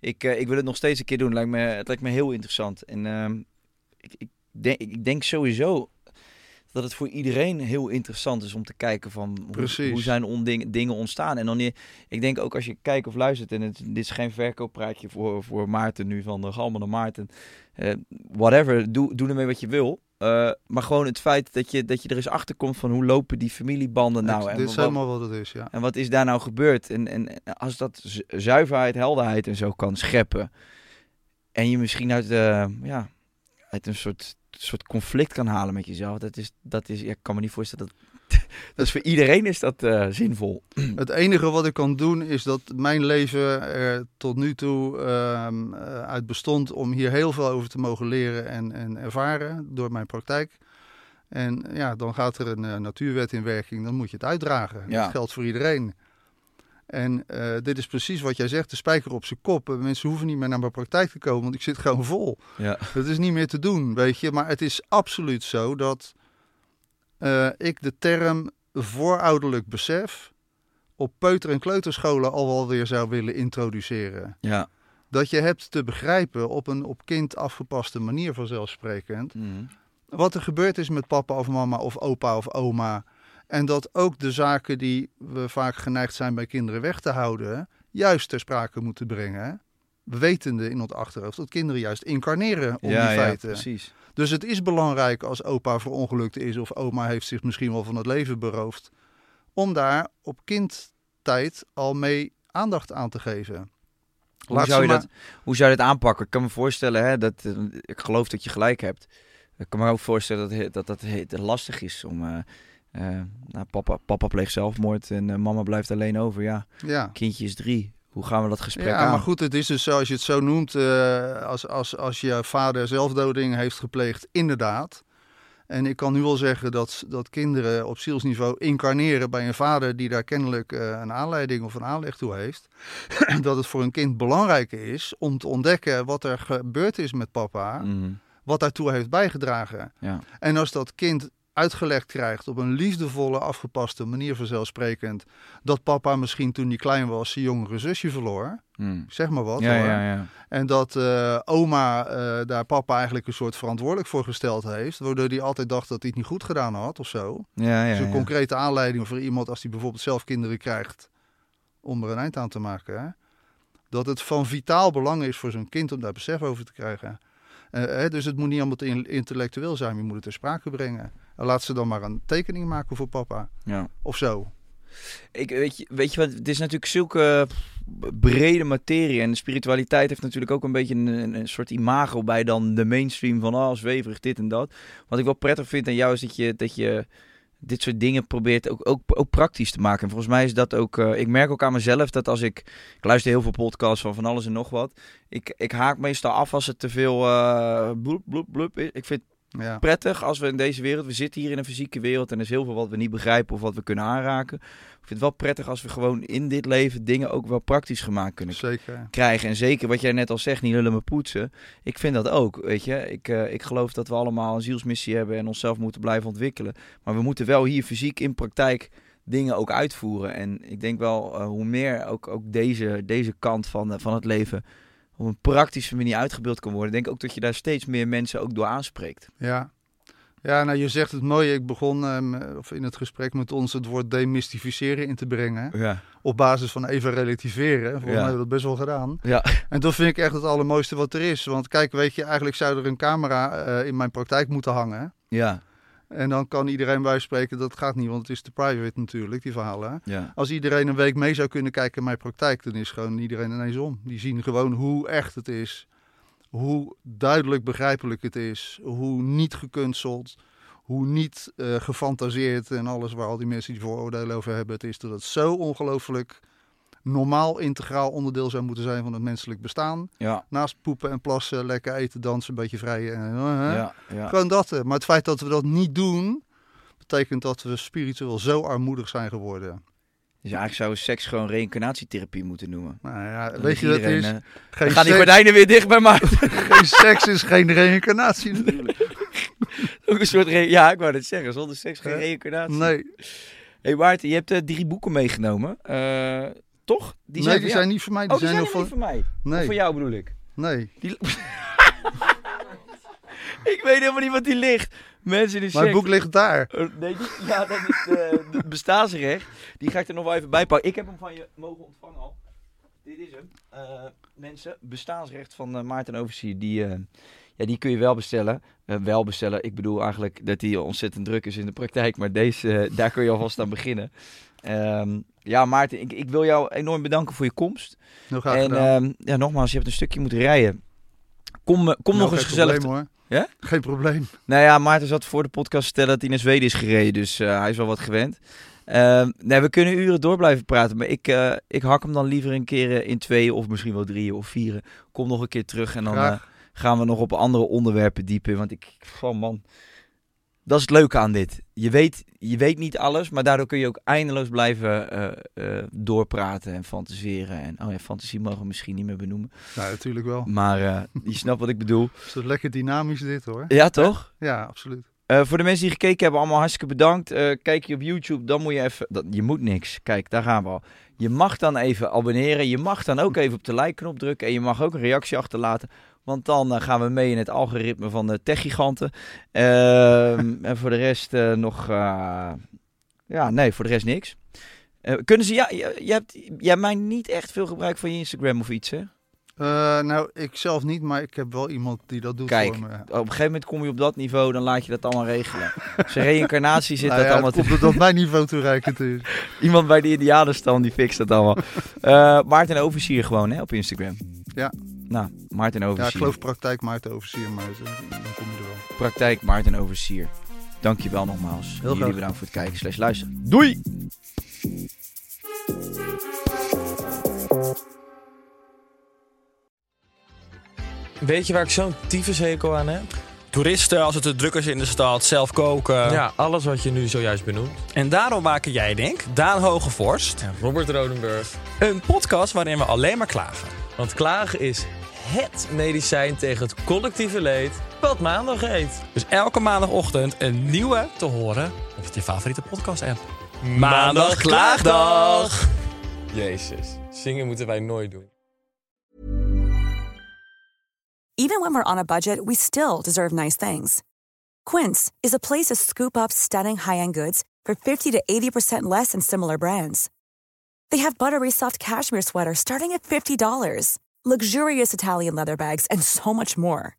Ik, ik wil het nog steeds een keer doen. Lijkt me, het lijkt me heel interessant. En ehm, ik, ik, denk, ik denk sowieso dat het voor iedereen heel interessant is om te kijken van hoe, hoe zijn onding- dingen ontstaan. En dan, ik denk ook als je kijkt of luistert, en het, dit is geen verkooppraatje voor, voor Maarten nu van de Galmen naar Maarten. Eh, whatever, doe, doe ermee wat je wil. Eh, maar gewoon het feit dat je, dat je er eens achter komt van hoe lopen die familiebanden nou. Het- en dit is wat- helemaal wat het is, ja. en wat is daar nou gebeurd? En, en als dat zu- zuiverheid, helderheid en zo kan scheppen. En je misschien uit, eh, ja, uit een soort, soort conflict kan halen met jezelf. Dat is, dat is, ja, ik kan me niet voorstellen dat. [LAUGHS] dat is voor iedereen is dat eh, zinvol. [CLEARS THROAT] Het enige wat ik kan doen is dat mijn leven er tot nu toe eh, uit bestond om hier heel veel over te mogen leren en, en ervaren door mijn praktijk. En ja, dan gaat er een eh, natuurwet in werking, dan moet je het uitdragen. Ja. Dat geldt voor iedereen. En eh, dit is precies wat jij zegt, de spijker op zijn kop. Eh, Mensen hoeven niet meer naar mijn praktijk te komen, want ik zit gewoon vol. Ja. Het is niet meer te doen, weet je. Maar het is absoluut zo dat eh, ik de term voorouderlijk besef op peuter- en kleuterscholen al wel weer zou willen introduceren. Ja. Dat je hebt te begrijpen op een op kind afgepaste manier vanzelfsprekend. Mhm. Wat er gebeurd is met papa of mama of opa of oma. En dat ook de zaken die we vaak geneigd zijn bij kinderen weg te houden, juist ter sprake moeten brengen. Wetende in ons achterhoofd dat kinderen juist incarneren om ja, die ja, feiten. precies. Dus het is belangrijk als opa verongelukt is of oma heeft zich misschien wel van het leven beroofd. Om daar op kindtijd al mee aandacht aan te geven. Hoe zou, je dat, hoe zou je dat aanpakken? Ik kan me voorstellen, hè, dat, eh, ik geloof dat je gelijk hebt. Ik kan me ook voorstellen dat dat, dat he- lastig is om... eh, nou, papa, papa pleegt zelfmoord en eh, mama blijft alleen over. Ja, Ja. kindje is drie. Hoe gaan we dat gesprek Ja, aan? maar goed, het is dus zoals je het zo noemt, eh, als, als, als je vader zelfdoding heeft gepleegd, inderdaad. En ik kan nu wel zeggen dat, dat kinderen op zielsniveau incarneren bij een vader die daar kennelijk eh, een aanleiding of een aanleg toe heeft. [CLEARS THROAT] dat het voor een kind belangrijk is om te ontdekken wat er gebeurd is met papa, Mhm, wat daartoe heeft bijgedragen. ja. En als dat kind uitgelegd krijgt op een liefdevolle, afgepaste manier vanzelfsprekend, dat papa misschien toen hij klein was zijn jongere zusje verloor, Mhm. zeg maar wat Ja, ja, ja. En dat eh, oma eh, daar papa eigenlijk een soort verantwoordelijk voor gesteld heeft, waardoor hij altijd dacht dat hij het niet goed gedaan had of zo. Ja, ja, dus een concrete aanleiding voor iemand als die bijvoorbeeld zelf kinderen krijgt, om er een eind aan te maken. Hè? Dat het van vitaal belang is voor zo'n kind om daar besef over te krijgen. Eh, hè, dus het moet niet allemaal te in- intellectueel zijn, je moet het ter sprake brengen. En laat ze dan maar een tekening maken voor papa, ja. of zo. Ik, weet, je, weet je wat, het is natuurlijk zulke brede materie. En de spiritualiteit heeft natuurlijk ook een beetje een, een, soort imago bij dan de mainstream van oh, zweverig dit en dat. Wat ik wel prettig vind aan jou is dat je, dat je dit soort dingen probeert ook, ook, ook praktisch te maken. En volgens mij is dat ook, eh, ik merk ook aan mezelf dat als ik, ik luister heel veel podcasts van van alles en nog wat. Ik, ik haak meestal af als het te veel uh, bloep, bloep, bloep is. Ik vind Ja. prettig als we in deze wereld, we zitten hier in een fysieke wereld en er is heel veel wat we niet begrijpen of wat we kunnen aanraken. Ik vind het wel prettig als we gewoon in dit leven dingen ook wel praktisch gemaakt kunnen Zeker. krijgen. En zeker wat jij net al zegt, niet lullen maar poetsen. Ik vind dat ook, weet je. Ik, eh, ik geloof dat we allemaal een zielsmissie hebben en onszelf moeten blijven ontwikkelen. Maar we moeten wel hier fysiek in praktijk dingen ook uitvoeren. En ik denk wel, eh, hoe meer ook, ook deze, deze kant van, eh, van het leven op een praktische manier uitgebeeld kan worden, denk ik ook dat je daar steeds meer mensen ook door aanspreekt. Ja. Ja, nou je zegt het mooie. Ik begon ehm, of in het gesprek met ons het woord demystificeren in te brengen. Ja. Op basis van even relativeren. Volgens Ja. mij hebben we dat best wel gedaan. Ja. En dat vind ik echt het allermooiste wat er is. Want kijk, weet je, eigenlijk zou er een camera eh, in mijn praktijk moeten hangen. Ja. En dan kan iedereen bij spreken, dat gaat niet, want het is te private natuurlijk, die verhalen. Ja. Als iedereen een week mee zou kunnen kijken in mijn praktijk, dan is gewoon iedereen ineens om. Die zien gewoon hoe echt het is. Hoe duidelijk begrijpelijk het is. Hoe niet gekunsteld. Hoe niet eh, gefantaseerd en alles waar al die mensen die vooroordelen over hebben. Het is dat het zo ongelooflijk normaal, integraal onderdeel zou moeten zijn van het menselijk bestaan. Ja. Naast poepen en plassen, lekker eten, dansen, een beetje vrij. En, eh, Ja. Ja. Gewoon dat. eh. Maar het feit dat we dat niet doen, betekent dat we spiritueel zo armoedig zijn geworden. Dus eigenlijk zou seks gewoon reïncarnatietherapie moeten noemen. Nou ja, weet je, dat is. eh, geen, gaan die gordijnen weer dicht bij Maarten. [LAUGHS] geen seks is geen reïncarnatie natuurlijk. [LAUGHS] Ook een soort re- ja, ik wou het zeggen. Zonder seks geen reïncarnatie. Nee, hey Maarten, je hebt drie boeken meegenomen. Toch? Die nee, zijn, die van zijn niet voor mij. Die Oh, die zijn, van. niet voor mij. Of voor Nee, jou bedoel ik. nee. Die... [LAUGHS] ik weet helemaal niet wat die ligt. Mensen die het boek ligt daar. Eh, nee, die, ja, dat is de, bestaansrecht. Die ga ik er nog wel even bij pakken. Ik heb hem van je mogen ontvangen al. Dit is hem. Eh, mensen, bestaansrecht van eh, Maarten Oversier, die, ja, die kun je wel bestellen. Wel bestellen. Ik bedoel eigenlijk dat die ontzettend druk is in de praktijk. Maar deze, daar kun je alvast aan beginnen. Ehm, ja, Maarten, ik, ik wil jou enorm bedanken voor je komst. Graag en ehm, ja, nogmaals, je hebt een stukje moeten rijden. Kom, eh, kom Nou, nog eens geen gezellig. Probleem, hoor. Ja? Geen probleem. Nou ja, Maarten zat voor de podcast te vertellen dat hij naar Zweden is gereden. Dus eh, hij is wel wat gewend. Ehm, nee, we kunnen uren door blijven praten. Maar ik, eh, ik hak hem dan liever een keer in twee of misschien wel drieën of vieren. Kom nog een keer terug en dan gaan we nog op andere onderwerpen diepen. Want ik, van man, dat is het leuke aan dit. Je weet, je weet niet alles, maar daardoor kun je ook eindeloos blijven eh, eh, doorpraten en fantaseren. En oh ja, fantasie mogen we misschien niet meer benoemen. Nou, natuurlijk wel. Maar eh, je snapt wat ik bedoel. [LAUGHS] Het is lekker dynamisch dit hoor. Ja, toch? Ja, absoluut. Voor de mensen die gekeken hebben, allemaal hartstikke bedankt. Kijk je op YouTube, dan moet je even... Dat, je moet niks. Kijk, daar gaan we al. Je mag dan even abonneren. Je mag dan ook even op de like-knop drukken. En je mag ook een reactie achterlaten. Want dan eh, gaan we mee in het algoritme van de techgiganten. Ehm, [LAUGHS] en voor de rest eh, nog... eh, ja, nee, voor de rest niks. Kunnen ze... Ja, je, je hebt, jij maakt niet echt veel gebruik van je Instagram of iets, hè? Nou, ik zelf niet, maar ik heb wel iemand die dat doet Kijk, voor me. op een gegeven moment kom je op dat niveau, dan laat je dat allemaal regelen. [LAUGHS] Zijn reïncarnatie zit Nou dat ja, allemaal het komt dat mijn niveau toereikend is. [LAUGHS] Iemand bij de Indianenstam die fixt dat allemaal. Eh Maarten Oversier gewoon hè, op Instagram. Ja. Nou, Maarten Ja, Oversier. ik geloof praktijk Maarten Oversier, maar dan kom je er wel. Praktijk Maarten Oversier. Dankjewel nogmaals. Heel Jullie bedankt voor het kijken slash luisteren. Doei! Weet je waar ik zo'n tyfushekel aan heb? Toeristen, als het te druk is in de stad, zelf koken. Ja, alles wat je nu zojuist benoemt. En daarom maken jij, denk Daan Hogevorst, En Robert Rodenburg. een podcast waarin we alleen maar klagen. Want klagen is HET medicijn tegen het collectieve leed wat maandag heet. Dus elke maandagochtend een nieuwe te horen op je favoriete podcast-app. Maandag Klaagdag! Jezus, zingen moeten wij nooit doen. Even when we're on a budget, we still deserve nice things. Quince is a place to scoop up stunning high-end goods for 50 to 80% less than similar brands. They have buttery soft cashmere sweaters starting at $50, luxurious Italian leather bags, and so much more.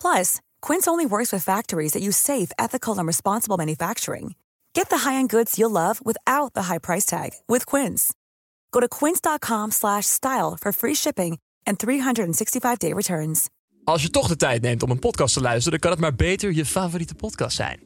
Plus, Quince only works with factories that use safe, ethical, and responsible manufacturing. Get the high-end goods you'll love without the high price tag with Quince. Go to quince.com slash style for free shipping and 365-day returns. Als je toch de tijd neemt om een podcast te luisteren, dan kan het maar beter je favoriete podcast zijn.